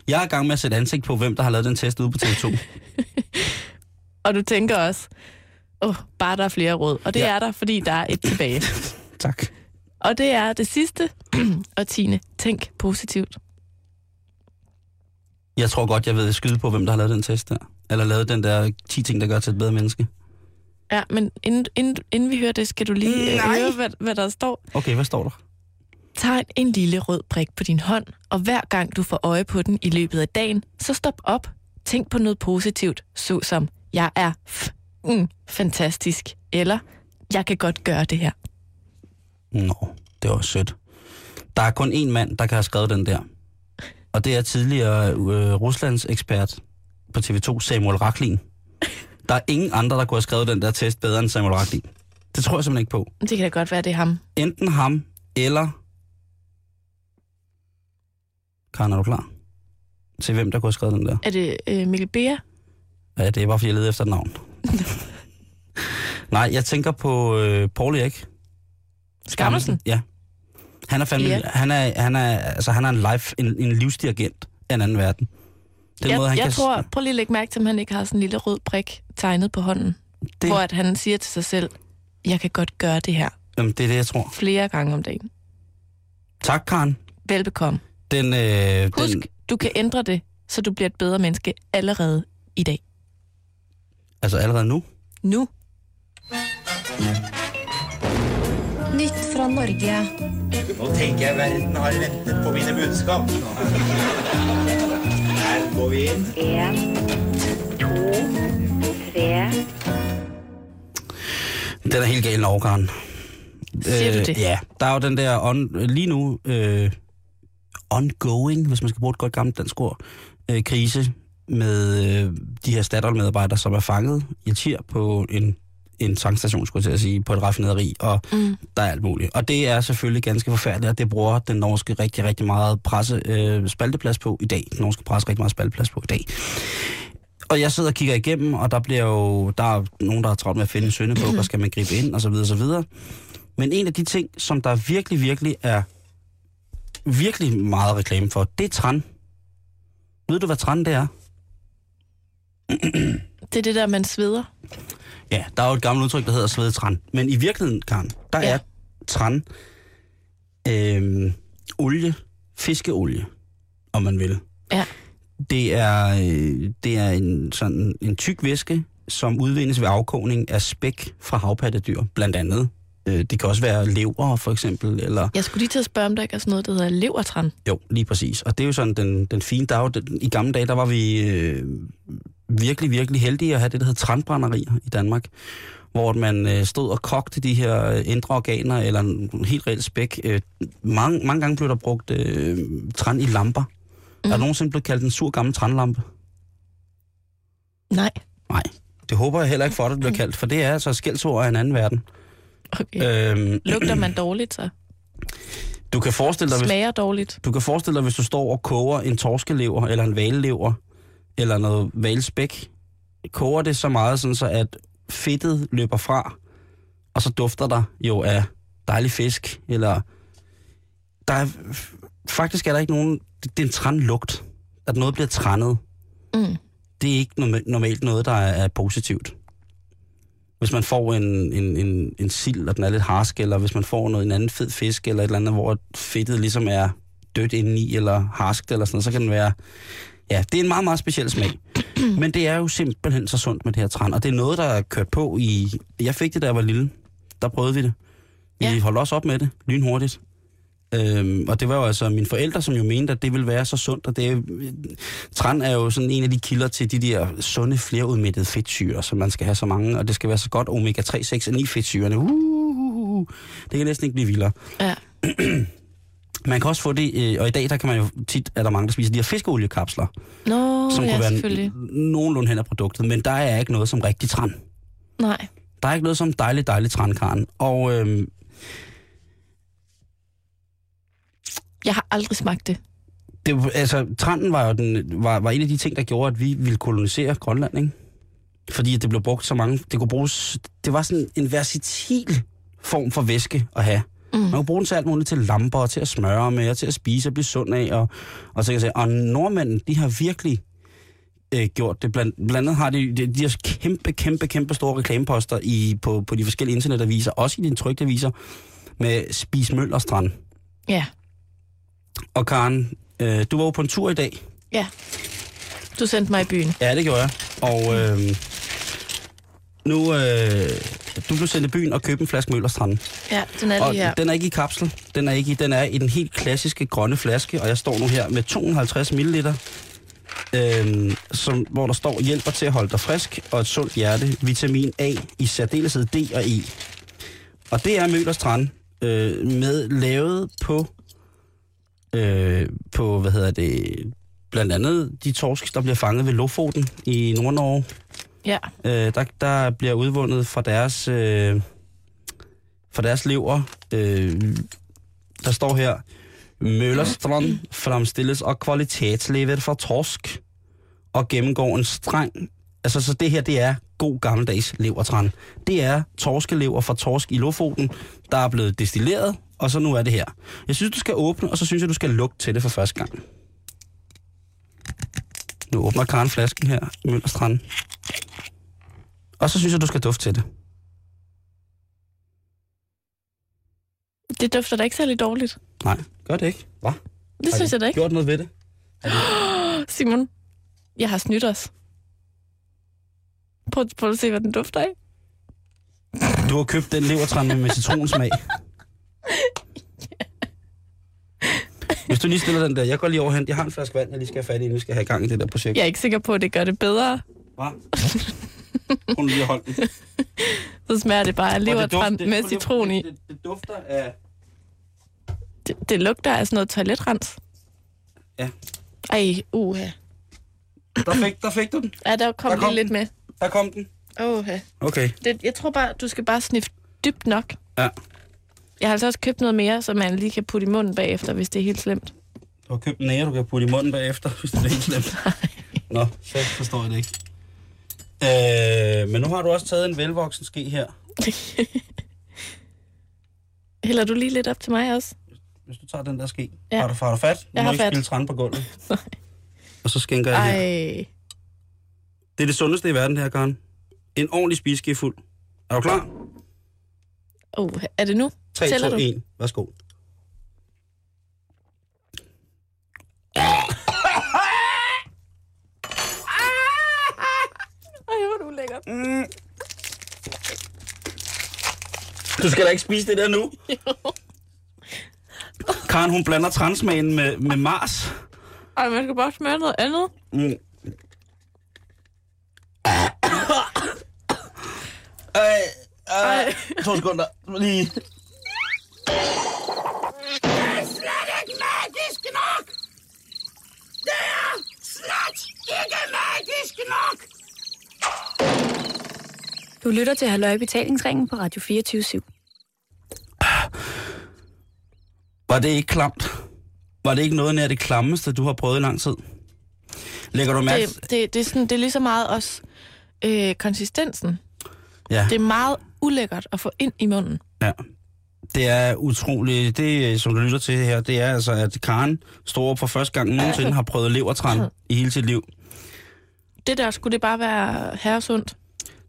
jeg er i gang med at sætte ansigt på, hvem der har lavet den test ude på TV2. Og du tænker også, åh, oh, bare der er flere råd. Og det ja. er der, fordi der er et tilbage. tak. Og det er det sidste og tiende. Tænk positivt. Jeg tror godt, jeg ved skyde på, hvem der har lavet den test der. Eller lavet den der 10 ting, der gør til et bedre menneske. Ja, men inden, inden, inden vi hører det, skal du lige øh, Nej. høre, hvad, hvad der står. Okay, hvad står der? Tegn en lille rød prik på din hånd, og hver gang du får øje på den i løbet af dagen, så stop op. Tænk på noget positivt, såsom, jeg er f- mm, fantastisk, eller jeg kan godt gøre det her. Nå, det var sødt. Der er kun én mand, der kan have skrevet den der. Og det er tidligere øh, Ruslands ekspert på TV2, Samuel Raklin. Der er ingen andre, der kunne have skrevet den der test bedre end Samuel Raklin. Det tror jeg simpelthen ikke på. Det kan da godt være, det er ham. Enten ham, eller... Karen, er du klar? Til hvem, der kunne have skrevet den der? Er det øh, Mikkel Bea? Ja, det er bare, fordi jeg leder efter et navn. Nej, jeg tænker på øh, Paul Erik. Skammelsen? Ja. Han er fandme, Ja. han er, han er, altså, han er en, life, en, en livsdirigent af en anden verden. Den Jeg, måde, han jeg kan, tror, prøv lige at lægge mærke til, om han ikke har sådan en lille rød prik tegnet på hånden. det. Hvor at han siger til sig selv, jeg kan godt gøre det her jamen, det er det, jeg tror. flere gange om dagen. Tak, Karen. Velbekomme. Den, øh, Husk, den, du kan ændre det, så du bliver et bedre menneske allerede i dag. altså allerede nu. Nu. Fra Norge. Nå tenker jeg verden har ventet på mine budskap. Her går vi inn. En, to, tre. Den er helt gal, Norge, Karen. Siger du det? Ja, der er jo den der on, lige nu øh, ongoing, hvis man skal bruge et godt gammelt dansk ord, øh, krise med øh, de her Statoil-medarbejdere, som er fanget i Algier på en, en tankstation, skulle jeg til at sige, på et raffinaderi, og mm. der er alt muligt. Og det er selvfølgelig ganske forfærdeligt, og det bruger den norske rigtig, rigtig meget presse øh, spalteplads på i dag. Den norske presse rigtig meget spalteplads på i dag. Og jeg sidder og kigger igennem, og der bliver jo, der er nogen, der har travlt med at finde en søndebuk, og skal man gribe ind, og så videre, og så videre. Men en af de ting, som der virkelig, virkelig er virkelig meget reklame for, det er tran. Ved du, hvad tran det er? Det er det der, man sveder. Ja, der er jo et gammelt udtryk, der hedder svedetran. Men i virkeligheden, Karen, der Ja. er tran øh, olie, fiskeolie, om man vil. Ja. Det er, øh, det er en, sådan en tyk væske, som udvindes ved afkogning af spæk fra havpattedyr, blandt andet. Øh, det kan også være lever, for eksempel, eller... Jeg skulle lige til at spørge, om der ikke er sådan noget, der hedder levertran. Jo, lige præcis. Og det er jo sådan den, den fine dag. Den, I gamle dage, der var vi øh, virkelig, virkelig heldige at have det, der hedder trandbrænderier i Danmark. Hvor man øh, stod og kogte de her øh, indre organer, eller en helt reelt spæk. Øh, mange, mange gange blev der brugt øh, træn i lamper. Mm. Er der nogensinde blevet kaldt en sur gammel trænlampe? Nej. Nej. Det håber jeg heller ikke for, at det bliver kaldt, for det er altså skældsord af en anden verden. Okay. Øhm, Lugter man dårligt, så? du kan forestille dig, hvis, Smager dårligt? Du kan forestille dig, hvis du står og koger en torskelever, eller en valelever, eller noget valspæk, koger det så meget, sådan så at fedtet løber fra, og så dufter der jo af dejlig fisk, eller der er, faktisk er der ikke nogen, det, det er en trænlugt, at noget bliver trændet. Mm. Det er ikke norma- normalt noget, der er, er positivt. Hvis man får en, en, en, en sild, og den er lidt harsk, eller hvis man får noget, en anden fed fisk, eller et eller andet, hvor fedtet ligesom er dødt indeni, eller harskt, eller sådan noget, så kan den være... Ja, det er en meget, meget speciel smag. Men det er jo simpelthen så sundt med det her træn, og det er noget, der er kørt på i... Jeg fik det, da jeg var lille. Der prøvede vi det. Vi ja. holdt også op med det, lynhurtigt. Øhm, og det var jo altså mine forældre, som jo mente, at det ville være så sundt, og det er, træn er jo sådan en af de kilder til de der sunde, flerudmættede fedtsyre, som man skal have så mange, og det skal være så godt omega 3, 6 og 9 fedtsyrene. Uh, det kan næsten ikke blive vildere. Ja. Man kan også få det, øh, og i dag der kan man jo tit, er der mange, der spiser de her fiskeoliekapsler, Nå, som ja, kunne være nogenlunde hen af produktet, men der er ikke noget som rigtig træn. Nej. Der er ikke noget som dejligt, dejligt trænkaren. Og øhm, Jeg har aldrig smagt det. det, altså, tranden var jo den, var, var en af de ting, der gjorde, at vi ville kolonisere Grønland, ikke? Fordi det blev brugt så mange... Det, kunne bruges, det var sådan en versatil form for væske at have. Mm. Man kunne bruge den til alt muligt, til lamper, og til at smøre med, og til at spise og blive sund af. Og, og, så kan jeg sige, og nordmændene, de har virkelig øh, gjort det. Blandt, blandt andet har de, de, de har kæmpe, kæmpe, kæmpe store reklameposter i, på, på de forskellige internetaviser, også i de trygte aviser, med Spis Møller Strand. Ja. Og Karen, øh, du var jo på en tur i dag. Ja. Du sendte mig i byen. Ja, det gjorde jeg. Og øh, nu, øh, du blev sendt i byen og købte en flaske Møller Strand. Ja, den er Og lige her. den er ikke i kapsel. Den er, ikke i, den er i den helt klassiske grønne flaske, og jeg står nu her med 250 ml, øh, som, hvor der står hjælper til at holde dig frisk og et sundt hjerte, vitamin A i særdeleshed D og E. Og det er Møller Strand øh, med lavet på, øh, på, hvad hedder det, blandt andet de torsk, der bliver fanget ved Lofoten i Nordnorge. Ja. Øh, der, der bliver udvundet fra deres, øh, fra deres lever. Øh, der står her, Møllerstrand fremstilles og kvalitetslevet fra torsk og gennemgår en streng... Altså, så det her, det er god gammeldags levertran. Det er torskelever fra torsk i Lofoten, der er blevet destilleret, og så nu er det her. Jeg synes, du skal åbne, og så synes jeg, du skal lugte til det for første gang. Nu åbner Karen flasken her i Møllerstrand. Og så synes jeg, du skal dufte til det. Det dufter da ikke særlig dårligt. Nej, gør det ikke. Hvad? Det synes jeg da ikke. Gjort noget ved det? Simon, jeg har snydt os. Prøv, prøv at se, hvad den dufter af. Du har købt den levertræn med citronsmag. Hvis du lige stiller den der, jeg går lige over hen. Jeg har en flaske vand, jeg lige skal have fat i, vi skal have i gang i det der projekt. Jeg er ikke sikker på, at det gør det bedre. Hva? Hun lige holdt den. Så smager det bare af dufter- med det- citron i. Det, det, det dufter af... Det, det lugter af sådan noget toiletrens. Ja. Ej, uha. Der fik, der fik du den. Ja, der kom Der lige kom lidt den. med. Der kom den. Uha. Okay. Det, jeg tror bare, du skal bare sniffe dybt nok. Ja. Jeg har altså også købt noget mere, så man lige kan putte i munden bagefter, hvis det er helt slemt. Du har købt nære, du kan putte i munden bagefter, hvis det er helt slemt. Nå, så forstår jeg det ikke. Øh, men nu har du også taget en velvoksen ske her. Hælder du lige lidt op til mig også? Hvis du tager den der ske. Ja. Har, du, har du fat? Du Jeg må har ikke fat. spille træn på gulvet. Og så skænker jeg her. Ej. Det er det sundeste i verden, det her, Karen. En ordentlig spiseske fuld. Er du klar? Uh, er det nu? 3, Tæller 2, du? 1. Værsgo. Ej, hvor er du lækkert. Du skal da ikke spise det der nu. Karen, hun blander transmagen med, med Mars. Ej, man skal bare smøre noget andet. Mm. Ej, ej, to sekunder. Lige. Du lytter til Halløj Betalingsringen på Radio 24 /7. Var det ikke klamt? Var det ikke noget nær det klammeste, du har prøvet i lang tid? Lægger du mærke Det, det, det, er sådan, det er lige så meget også øh, konsistensen. Ja, Det er meget ulækkert at få ind i munden. ja. Det er utroligt. Det, som du lytter til her, det er altså, at Karen står for første gang nogensinde har prøvet levertran i hele sit liv. Det der skulle det bare være herresundt.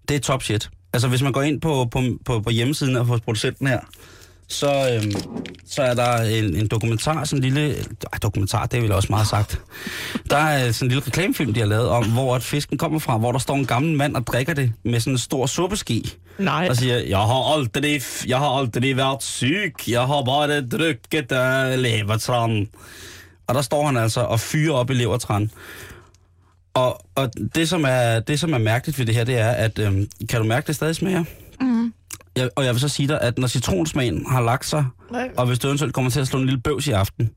Det er top shit. Altså, hvis man går ind på, på, på, på hjemmesiden af hos producenten her, så, øhm, så er der en, en dokumentar, sådan en lille... Ej, dokumentar, det er vel også meget sagt. Der er sådan en lille reklamefilm, de har lavet om, hvor at fisken kommer fra, hvor der står en gammel mand og drikker det med sådan en stor suppeski. Nej. Og siger, jeg har aldrig, jeg har aldrig været syg, jeg har bare drukket uh, levertran. Og der står han altså og fyrer op i levertran. Og, og det, som er, det, som er mærkeligt ved det her, det er, at øhm, kan du mærke, det stadig smager? Jeg, og jeg vil så sige dig, at når citronsmagen har lagt sig, Nej. og hvis du eventuelt kommer til at slå en lille bøvs i aften,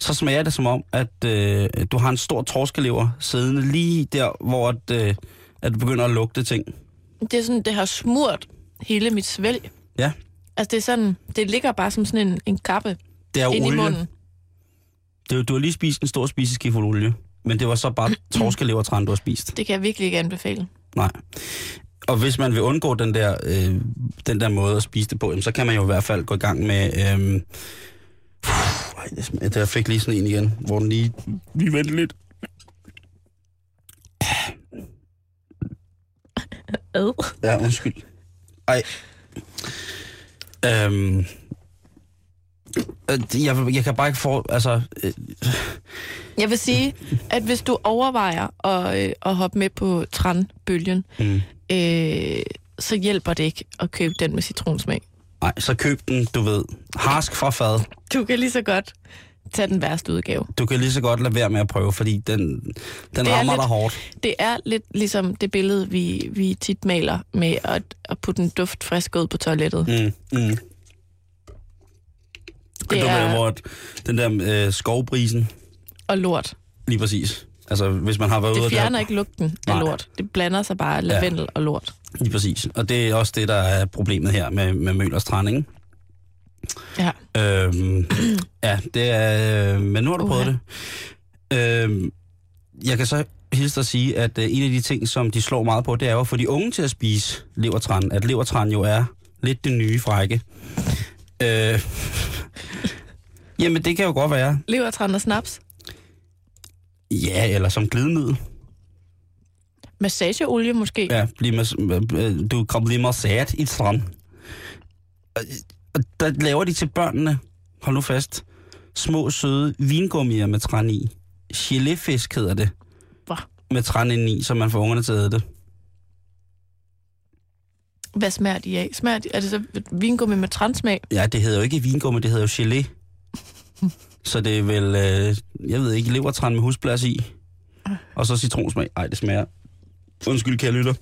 så smager det som om, at øh, du har en stor torskelever siddende lige der, hvor at, øh, at du begynder at lugte ting. Det er sådan, det har smurt hele mit svælg. Ja, Altså det er sådan, det ligger bare som sådan en, en kappe det er ind i olie. munden. Det, er du har lige spist en stor spiseskive fuld olie, men det var så bare torskelevertran, du har spist. Det kan jeg virkelig ikke anbefale. Nej. Og hvis man vil undgå den der, øh, den der måde at spise det på, jamen, så kan man jo i hvert fald gå i gang med... Øh, smager- der fik lige sådan en igen, hvor den lige... Lige vente lidt. Ad. Ja, undskyld. Ej. Øhm, øh, jeg, jeg kan bare ikke få... Altså, øh, Jeg vil sige, at hvis du overvejer at, øh, at hoppe med på tranbølgen, mm, øh, så hjælper det ikke at købe den med citronsmag. nej, så køb den, du ved, harsk fra fad. Du kan lige så godt tage den værste udgave. Du kan lige så godt lade være med at prøve, fordi den, den er rammer lidt- dig hårdt. Det er lidt ligesom det billede, vi, vi tit maler med at, at putte en duft frisk ud på toilettet. Mm, mm. Det Det du er- ved, hvor den der øh, skovbrisen, Og lort. lige præcis. Altså, hvis man har været ude Det fjerner ikke lugten af Nej. lort. Det blander sig bare lavendel og lort. Lige præcis. Og det er også det, der er problemet her med, med Møllers Strand, ikke? Ja. Øhm, ja, det er... Øh, men nu har du prøvet Uha. det. Øhm, jeg kan så hilse dig at sige, at øh, en af de ting, som de slår meget på, det er jo at få de unge til at spise levertran. At levertran jo er lidt det nye frække. Øh, jamen, det kan jo godt være. Levertran og snaps. Ja, eller som glidemiddel. Massageolie måske. Ja, blive mas- øh, du kan blive masseret i strand. Og- Og der laver de til børnene, hold nu fast, små søde vingummier med træn i. Geléfisk hedder det. Hva? Med træn i, så man får ungerne til at æde det. Hvad smager de af? Smager de, er det så vingummi med transmag? Ja, det hedder jo ikke vingummi, det hedder jo gelé. Så det er vel, øh, jeg ved ikke, levertran med husblas i. Og så citronsmag. Ej, det smager. Undskyld, kære lytter.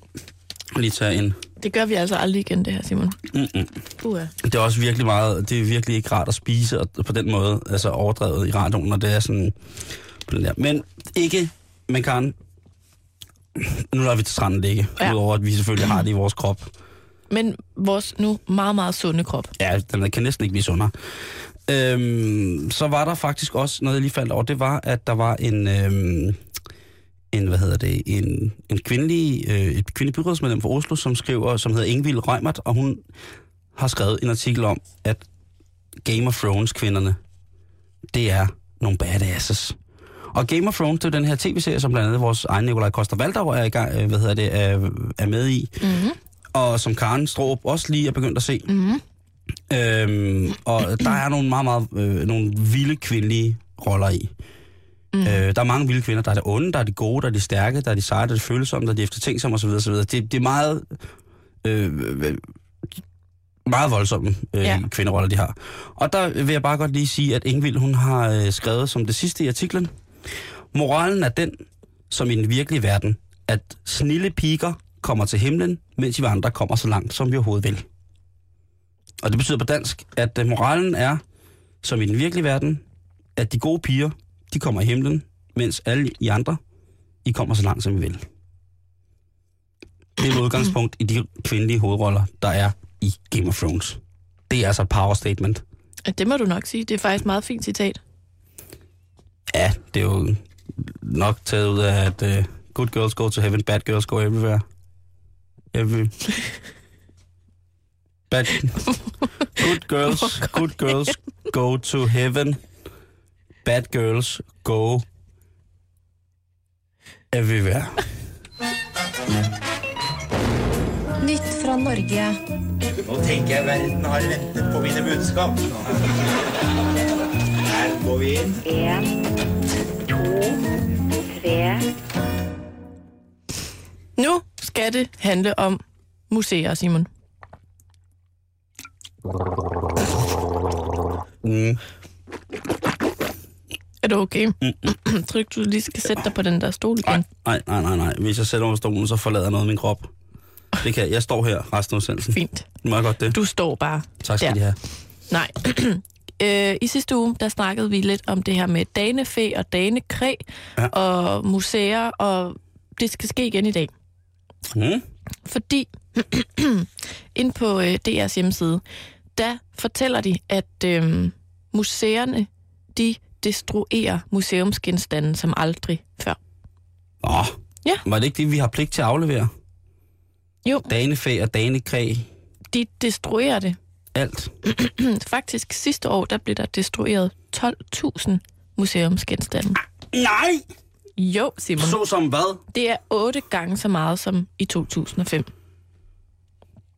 Lige tage en. Det gør vi altså aldrig igen, det her, Simon. Mm-mm. Det er også virkelig meget, det er virkelig ikke rart at spise og på den måde, altså overdrevet i radioen, når det er sådan på den der. Men ikke, man kan, nu lader vi til stranden ligge, ja. udover at vi selvfølgelig har det i vores krop. Men vores nu meget, meget sunde krop. Ja, den kan næsten ikke blive sundere. Øhm, så var der faktisk også noget, jeg lige faldt over, det var, at der var en, øhm, en hvad hedder det, en, en kvindelig, øh, et kvindelig byrådsmedlem fra Oslo, som skriver, som hedder Ingvild Reimert, og hun har skrevet en artikel om, at Game of Thrones kvinderne, det er nogle badasses. Og Game of Thrones, det er den her tv-serie, som blandt andet vores egen Nikolaj Koster Valdau er, i gang, øh, hvad hedder det, er, er med i. Mm-hmm. Og som Karen Stroop også lige er begyndt at se. Mm-hmm. Øhm, og der er nogle meget, meget øh, nogle vilde kvindelige roller i. Mm. Øh, der er mange vilde kvinder. Der er det onde, der er de gode, der er de stærke, der er de seje, der er de følsomme, der er de eftertænksomme osv. osv. Det, det er meget, øh, meget voldsomme øh, Ja. kvinderoller, de har. Og der vil jeg bare godt lige sige, at Ingvild, hun har øh, skrevet som det sidste i artiklen, moralen er den, som i den virkelige verden, at snille piger kommer til himlen, mens vi andre kommer så langt, som vi overhovedet vil. Og det betyder på dansk, at øh, moralen er, som i den virkelige verden, at de gode piger, de kommer i himlen, mens alle I andre, I kommer så langt, som I vil. Det er et udgangspunkt i de kvindelige hovedroller, der er i Game of Thrones. Det er altså et power statement. Det må du nok sige. Det er faktisk et meget fint citat. Ja, det er jo nok taget ud af, at uh, good girls go to heaven, bad girls go everywhere. Every... Bad... Good girls, good girls go to heaven, bad girls go everywhere. Nytt fra Norge. Nå tenker jeg verden har ventet på mine budskap. Her går vi inn. En, to, tre, Nu skal det handle om museer, Simon. Mm. Er du okay? Tror du du lige skal sætte dig på den der stol igen? Nej, nej, nej, nej. Hvis jeg sætter mig på stolen, så forlader noget af min krop. Det kan jeg. Jeg står her resten af udsendelsen. Fint. Må jeg godt det? Du står bare Tak skal der. de have. Nej. øh, I sidste uge, der snakkede vi lidt om det her med danefæ og danekræ Ja. og museer, og det skal ske igen i dag. Mm. Fordi ind på øh, DR's hjemmeside, der fortæller de, at øh, museerne, de destruerer museumsgenstande som aldrig før. Åh, Ja. var det ikke det, vi har pligt til at aflevere? Jo, Danefæ og danekræ, de destruerer det. alt. Faktisk sidste år, der blev der destrueret 12.000 museumsgenstande. Nej! Jo, Simon. Så som hvad? Det er otte gange så meget som i 2005.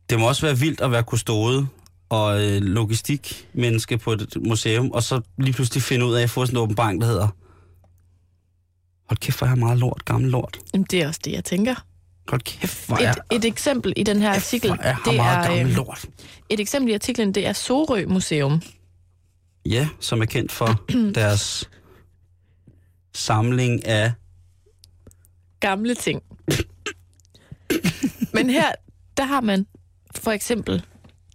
Det må også være vildt at være kustode og øh, logistikmenneske på et museum, og så lige pludselig finde ud af at få sådan en åbenbaring, der hedder Hold kæft, hvor er jeg meget lort, gammel lort. Jamen, det er også det, jeg tænker. Hold kæft, hvor er, Et, et eksempel i den her artikel, er jeg det meget er, gammel øh, lort. et eksempel i artiklen, det er Sorø Museum. Ja, som er kendt for deres samling af... Gamle ting. Men her, der har man for eksempel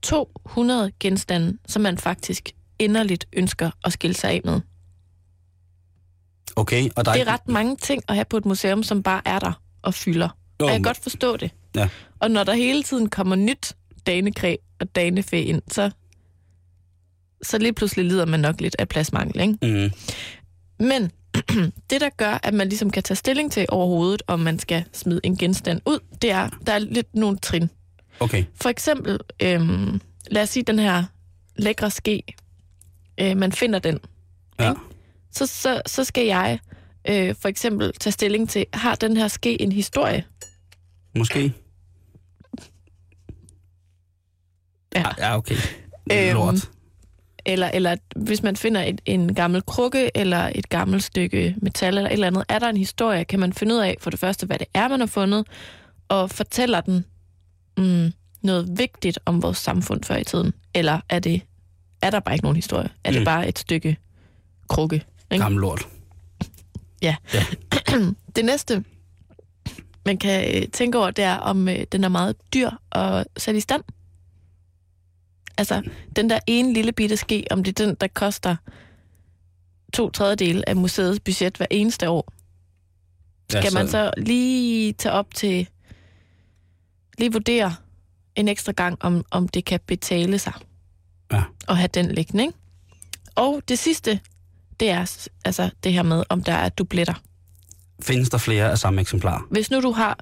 200 genstande, som man faktisk inderligt ønsker at skille sig af med. Okay, og der Det er er ret mange ting at have på et museum, som bare er der og fylder. Jo, Og jeg kan godt forstå det. Ja. Og når der hele tiden kommer nyt danekræ og danefæ ind, så, så lige pludselig lider man nok lidt af pladsmangel. Ikke? Mm, Men det, der gør, at man ligesom kan tage stilling til overhovedet, om man skal smide en genstand ud, det er, der er lidt nogle trin. Okay, For eksempel, øhm, lad os sige den her lækre ske, øh, man finder den. ja. Ikke? Så, så, så skal jeg øh, for eksempel tage stilling til, har den her ske en historie? Måske. Ja. Ja, okay. Øhm, Lort. Eller, eller hvis man finder et, en gammel krukke eller et gammelt stykke metal eller et eller andet, er der en historie, kan man finde ud af for det første, hvad det er, man har fundet, og fortæller den mm, noget vigtigt om vores samfund før i tiden? Eller er det er der bare ikke nogen historie? Er det Mm. bare et stykke krukke? Ikke? Gammel lort. Det næste, man kan øh, tænke over, det er, om øh, den er meget dyr at sætte i stand. Altså, den der ene lille bitte ske, om det er den, der koster to tredjedele af museets budget hver eneste år. Skal man så lige tage op til, lige vurdere en ekstra gang, om, om det kan betale sig Ja. at have den liggende, ikke? Og det sidste, det er altså det her med, om der er dubletter. Findes der flere af samme eksemplar? Hvis nu du har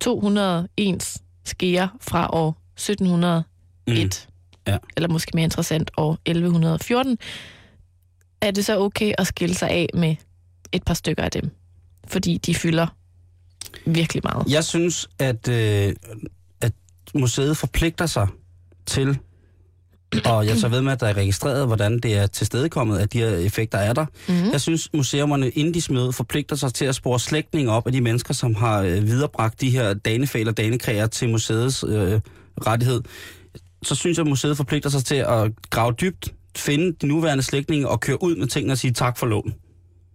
201 skeer fra år 1701, Mm. Ja. eller måske mere interessant år 1114, er det så okay at skille sig af med et par stykker af dem? Fordi de fylder virkelig meget. Jeg synes, at, øh, at museet forpligter sig til, og jeg tager ved med, at der er registreret, hvordan det er tilstedekommet, at de her effekter er der. Mm. Jeg synes, museumerne, inden de smider forpligter sig til at spore slægtninge op af de mennesker, som har øh, viderebragt de her danefæl og danekræer til museets øh, rettighed. Så synes jeg, at museet forpligter sig til at grave dybt, finde de nuværende slægtninge og køre ud med tingene og sige tak for lån.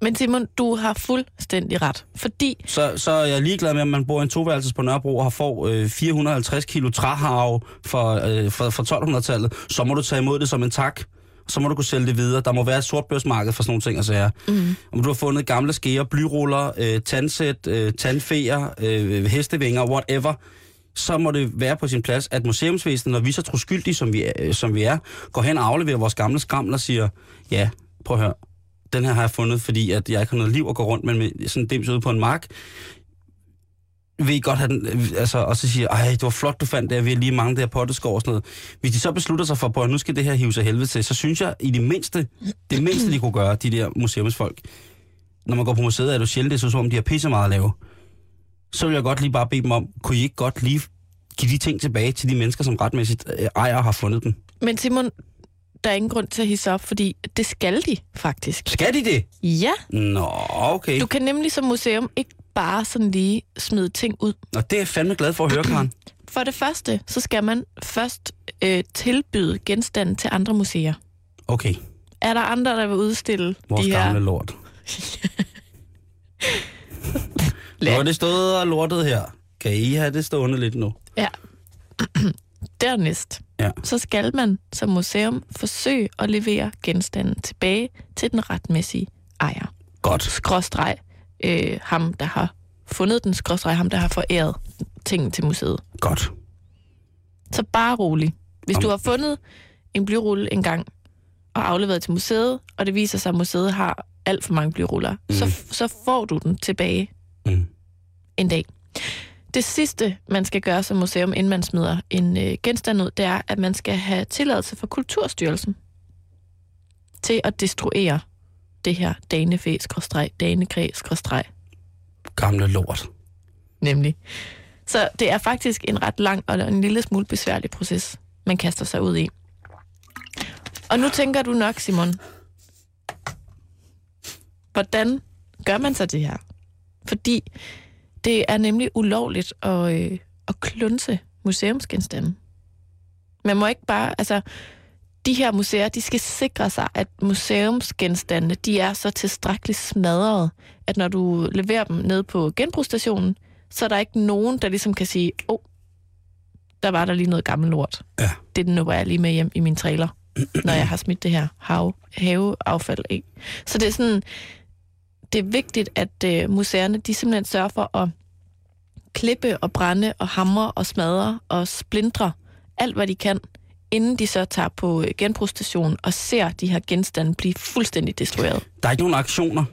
Men Simon, du har fuldstændig ret. Fordi Så, så er jeg ligeglad med, om man bor i en toværelses på Nørrebro og har får øh, 450 kilo træharve fra, øh, fra, fra 1200-tallet. Så må du tage imod det som en tak. Så må du kunne sælge det videre. Der må være et sort børsmarked for sådan nogle ting og sager. Mm. Om du har fundet gamle skeer, blyruller, øh, tandsæt, øh, tandfeer, øh, hestevinger, whatever, så må det være på sin plads, at museumsvæsenet, når vi så troskyldige, som vi er, øh, som vi er går hen og afleverer vores gamle skramler og siger, ja, prøv at høre, den her har jeg fundet, fordi at jeg ikke har noget liv at gå rundt med, med sådan en dims ude på en mark. Vil I godt have den, altså, og så siger, ej, det var flot, du fandt det, vi har lige mange der potteskår og sådan noget. Hvis de så beslutter sig for, at nu skal det her hive sig helvede til, så synes jeg, i det mindste, det mindste, de kunne gøre, de der museumsfolk, når man går på museet, er du sjældent, det så, som om de har pisse meget at lave. Så vil jeg godt lige bare bede dem om, kunne I ikke godt lige give de ting tilbage til de mennesker, som retmæssigt øh, ejer og har fundet dem? Men Simon, der er ingen grund til at hisse op, fordi det skal de faktisk. Skal de det? Ja, Nå, okay. du kan nemlig som museum ikke bare sådan lige smide ting ud. Og det er jeg fandme glad for at høre, Karen. For det første, så skal man først øh, tilbyde genstanden til andre museer. Okay, Er der andre, der vil udstille vores de her... gamle lort. Nu er det stået og lortet her. Kan I have det stående lidt nu? Ja. Dernæst, Ja. så skal man som museum forsøge at levere genstanden tilbage til den retmæssige ejer. Godt. Skråstreg øh, ham, der har fundet den, skråstreg ham, der har foræret tingene til museet. Godt. Så bare rolig. Hvis Om- du har fundet en blyrulle en gang og afleveret til museet, og det viser sig, at museet har alt for mange blyruller, mm. så, så får du den tilbage Mm. en dag. Det sidste, man skal gøre som museum, inden man smider en øh, genstand ud, det er, at man skal have tilladelse fra Kulturstyrelsen til at destruere det her danefæ, skråstreg, danekræ, skråstreg, Gamle lort. nemlig. Så det er faktisk en ret lang og en lille smule besværlig proces, man kaster sig ud i. Og nu tænker du nok, Simon, hvordan gør man så det her? Fordi det er nemlig ulovligt at, øh, at klunse museumsgenstande. Man må ikke bare, altså, de her museer, de skal sikre sig, at museumsgenstande, de er så tilstrækkeligt smadret, at når du leverer dem ned på genbrugsstationen, så er der ikke nogen, der ligesom kan sige, åh, oh, der var der lige noget gammel lort. Ja. Det var jeg lige med hjem i min trailer, når jeg har smidt det her hav, haveaffald af. Så det er sådan, det er vigtigt, at øh, museerne, de simpelthen sørger for at klippe og brænde og hamre og smadre og splindre alt, hvad de kan, inden de så tager på øh, genbrugsstationen og ser de her genstande blive fuldstændig destrueret. Der er ikke nogen aktioner.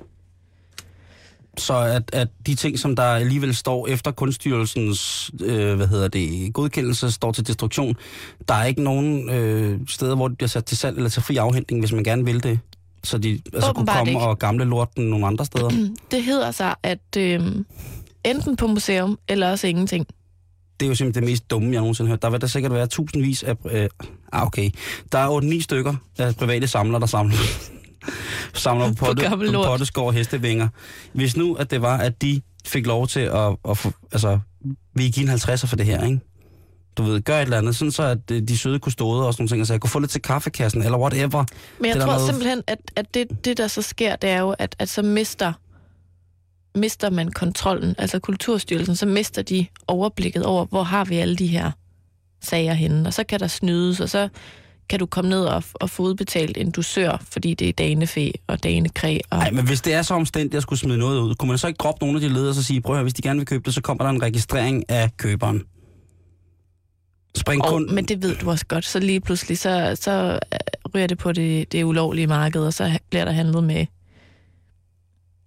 Så at, at de ting, som der alligevel står efter kunststyrelsens øh, hvad hedder det, godkendelse, står til destruktion, der er ikke nogen øh, steder, hvor det bliver sat til salg eller til fri afhentning, hvis man gerne vil det. Så de altså kunne komme ikke. og gamle lorten nogle andre steder. Det hedder sig, at øh, enten på museum, eller også ingenting. det er jo simpelthen det mest dumme, jeg nogensinde har hørt. Der vil der sikkert være tusindvis af... Øh, ah, okay. Der er 8-9 stykker af private samlere, der samler, samler på, potte, på potteskår og hestevinger. Hvis nu, at det var, at de fik lov til at... at få, altså, vi give en 50'er for det her, ikke? Du ved, gør et eller andet, sådan så at øh, de søde kustoder og sådan nogle ting, så jeg kunne få lidt til kaffekassen, eller whatever. Men jeg Det tror noget- simpelthen, at, at det, det, der så sker, det er jo, at, at så mister, mister man kontrollen, altså Kulturstyrelsen, så mister de overblikket over, hvor har vi alle de her sager henne, og så kan der snydes, og så kan du komme ned og, og få udbetalt en dusør, fordi det er danefæ og danekræ. Og... Nej, men hvis det er så omstændigt, at jeg skulle smide noget ud, kunne man så ikke droppe nogle af de ledere og så sige, prøv at høre, hvis de gerne vil købe det, så kommer der en registrering af køberen. Spring Og, kun... men det ved du også godt, så lige pludselig, så, så øh, ryger det på det, det ulovlige marked, og så bliver der handlet med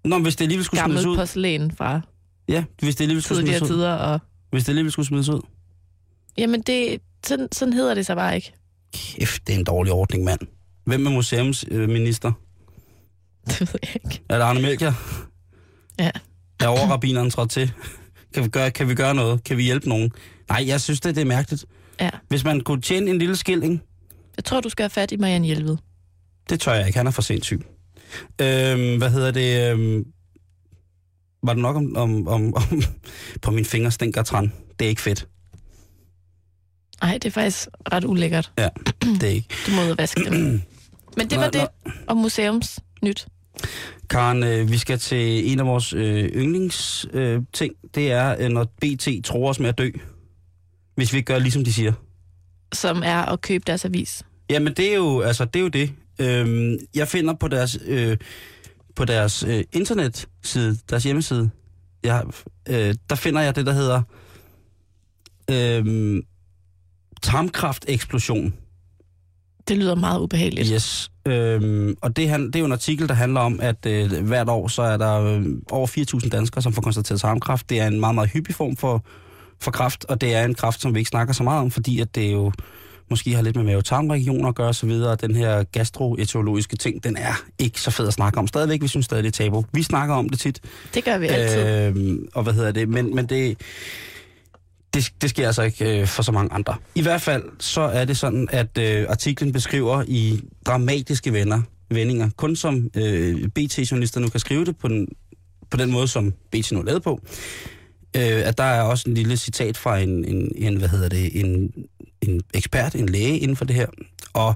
Nå, hvis det alligevel skulle smides ud... porcelæn fra Ja, hvis det alligevel skulle smides ud. tider. Og, Hvis det alligevel skulle smides ud. jamen, det, sådan, sådan hedder det så bare ikke. Kæft, det er en dårlig ordning, mand. Hvem er museumsminister? Det ved jeg ikke. Er det Arne Melchior? Ja. Er overrabineren trådt til? Kan vi, gøre, kan vi gøre noget? Kan vi hjælpe nogen? Nej, jeg synes, det, det er mærkeligt. Ja. Hvis man kunne tjene en lille skilling, Jeg tror, du skal have fat i Marianne Hjelved. det tør jeg ikke. Han er for sindssyg. Øhm, hvad hedder det? Øhm, var det nok om, om, om, om på min finger stinker træn? Det er ikke fedt. Nej, det er faktisk ret ulækkert. Ja, det er ikke. Du må ud og vaske dem. Men det var Nå, det om museums nyt. Karen, øh, vi skal til en af vores øh, yndlingsting. Øh, ting. det er, øh, når BT tror os med at dø. Hvis vi ikke gør ligesom de siger. som er at købe deres avis. Jamen, det er jo, altså, det, er jo det. Øhm, jeg finder på deres, øh, på deres øh, internetside, deres hjemmeside, jeg, øh, der finder jeg det, der hedder øh, tarmkrafteksplosion. Det lyder meget ubehageligt. Yes. Øhm, og det, han, det er jo en artikel, der handler om, at øh, hvert år så er der øh, over 4.000 danskere, som får konstateret tarmkræft. Det er en meget, meget hyppig form for, for kræft, og det er en kræft, som vi ikke snakker så meget om, fordi at det jo måske har lidt med mavetarmregioner at gøre og så videre. Og den her gastroetiologiske ting, den er ikke så fed at snakke om. Stadigvæk, vi synes stadig, det er tabu. Vi snakker om det tit. Det gør vi altid. Øhm, og hvad hedder det? Men, men det, det, det sker altså ikke øh, for så mange andre. I hvert fald så er det sådan, at øh, artiklen beskriver i dramatiske venner, vendinger, kun som øh, BT-journalister nu kan skrive det på den, på den måde, som BT nu er lavet på, øh, at der er også en lille citat fra en, en, en hvad hedder det, en, en ekspert, en læge inden for det her. Og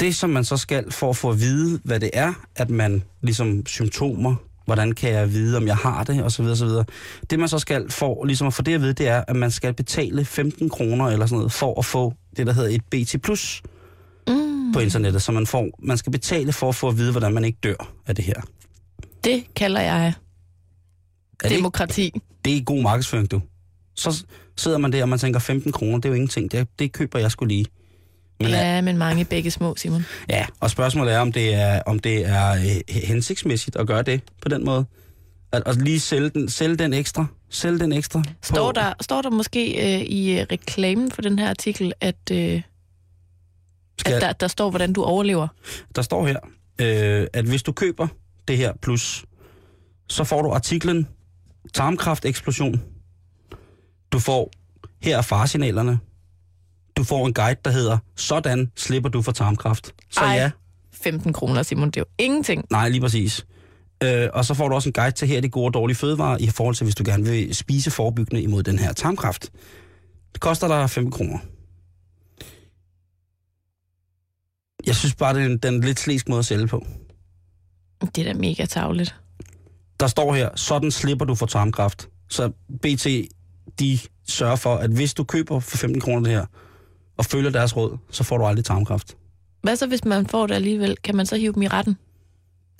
det, som man så skal for at få at vide, hvad det er, at man ligesom symptomer, hvordan kan jeg vide, om jeg har det, og så videre, så videre. Det, man så skal for ligesom at få det at vide, det er, at man skal betale 15 kroner eller sådan noget, for at få det, der hedder et BT+, Plus Mm, på internettet, så man får, man skal betale for at få at vide, hvordan man ikke dør af det her. det kalder jeg Er det, ikke, demokrati. det er god markedsføring, du. Så sidder man der, og man tænker, 15 kroner, det er jo ingenting. Det, det køber jeg skulle lige. Men, Ja, men mange begge små, Simon. Ja, og spørgsmålet er, om det er, om det er øh, hensigtsmæssigt at gøre det på den måde. At, at lige sælge den, sælge den ekstra. Sælge den ekstra. på- Står der, står der måske øh, i øh, reklamen for den her artikel, at, øh, Skal, at der, der står, hvordan du overlever? der står her, øh, at hvis du køber det her plus, så får du artiklen Tarmkrafteksplosion. Du får, her er farsignalerne. Du får en guide, der hedder, sådan slipper du for tarmkræft. Så Ej. ja, 15 kroner, Simon, det er jo ingenting. nej, lige præcis. Øh, og så får du også en guide til her, de gode og dårlige fødevarer, i forhold til, hvis du gerne vil spise forebyggende imod den her tarmkræft. Det koster dig 5 kroner. Jeg synes bare, det er en, den en lidt slæsk måde at sælge på. Det er da mega tavligt. Der står her, sådan slipper du for tarmkræft. Så BT, de sørger for, at hvis du køber for 15 kroner det her, og følger deres råd, så får du aldrig tarmkræft. Hvad så, hvis man får det alligevel? Kan man så hive dem i retten?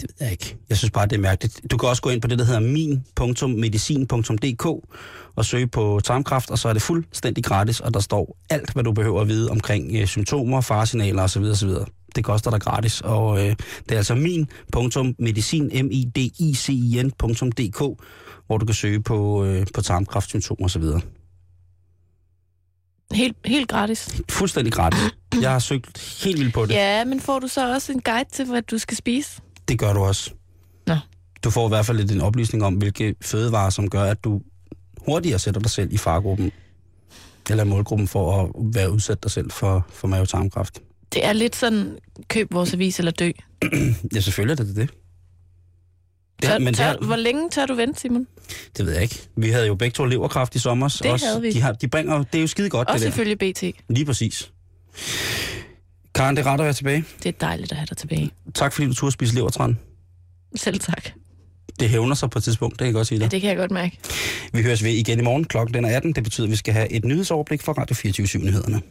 Det ved jeg ikke. Jeg synes bare, det er mærkeligt. Du kan også gå ind på det, der hedder min.medicin.dk og søge på tarmkræft, og så er det fuldstændig gratis, og der står alt, hvad du behøver at vide omkring øh, symptomer, faresignaler osv. osv. Det koster dig gratis, og øh, det er altså min.medicin, m i d i c i n.dk, hvor du kan søge på, øh, på tarmkræftsymptomer osv. Helt, helt gratis. Fuldstændig gratis. Jeg har søgt helt vildt på det. Ja, men får du så også en guide til, hvad du skal spise? Det gør du også. Nå. Du får i hvert fald lidt en oplysning om, hvilke fødevarer, som gør, at du hurtigere sætter dig selv i fargruppen, eller målgruppen for at være udsat dig selv for, for mavetarmkræft. Det er lidt sådan, køb vores avis eller dø. Ja, selvfølgelig er det det. Det, Tør, men det, tør, har, Hvor længe tør du vente, Simon? det ved jeg ikke. Vi havde jo begge to leverkraft i sommer. Det havde vi. De, har, de bringer, det er jo skide godt, Også det der. ifølge BT. Lige præcis. Karen, det er ret at være tilbage. Det er dejligt at have dig tilbage. Tak fordi du turde spise levertran. Selv tak. Det hævner sig på et tidspunkt, det kan jeg godt sige Ja, dig. det kan jeg godt mærke. Vi høres ved igen i morgen. Klokken den er 18. Det betyder, at vi skal have et nyhedsoverblik fra Radio 24 nyhederne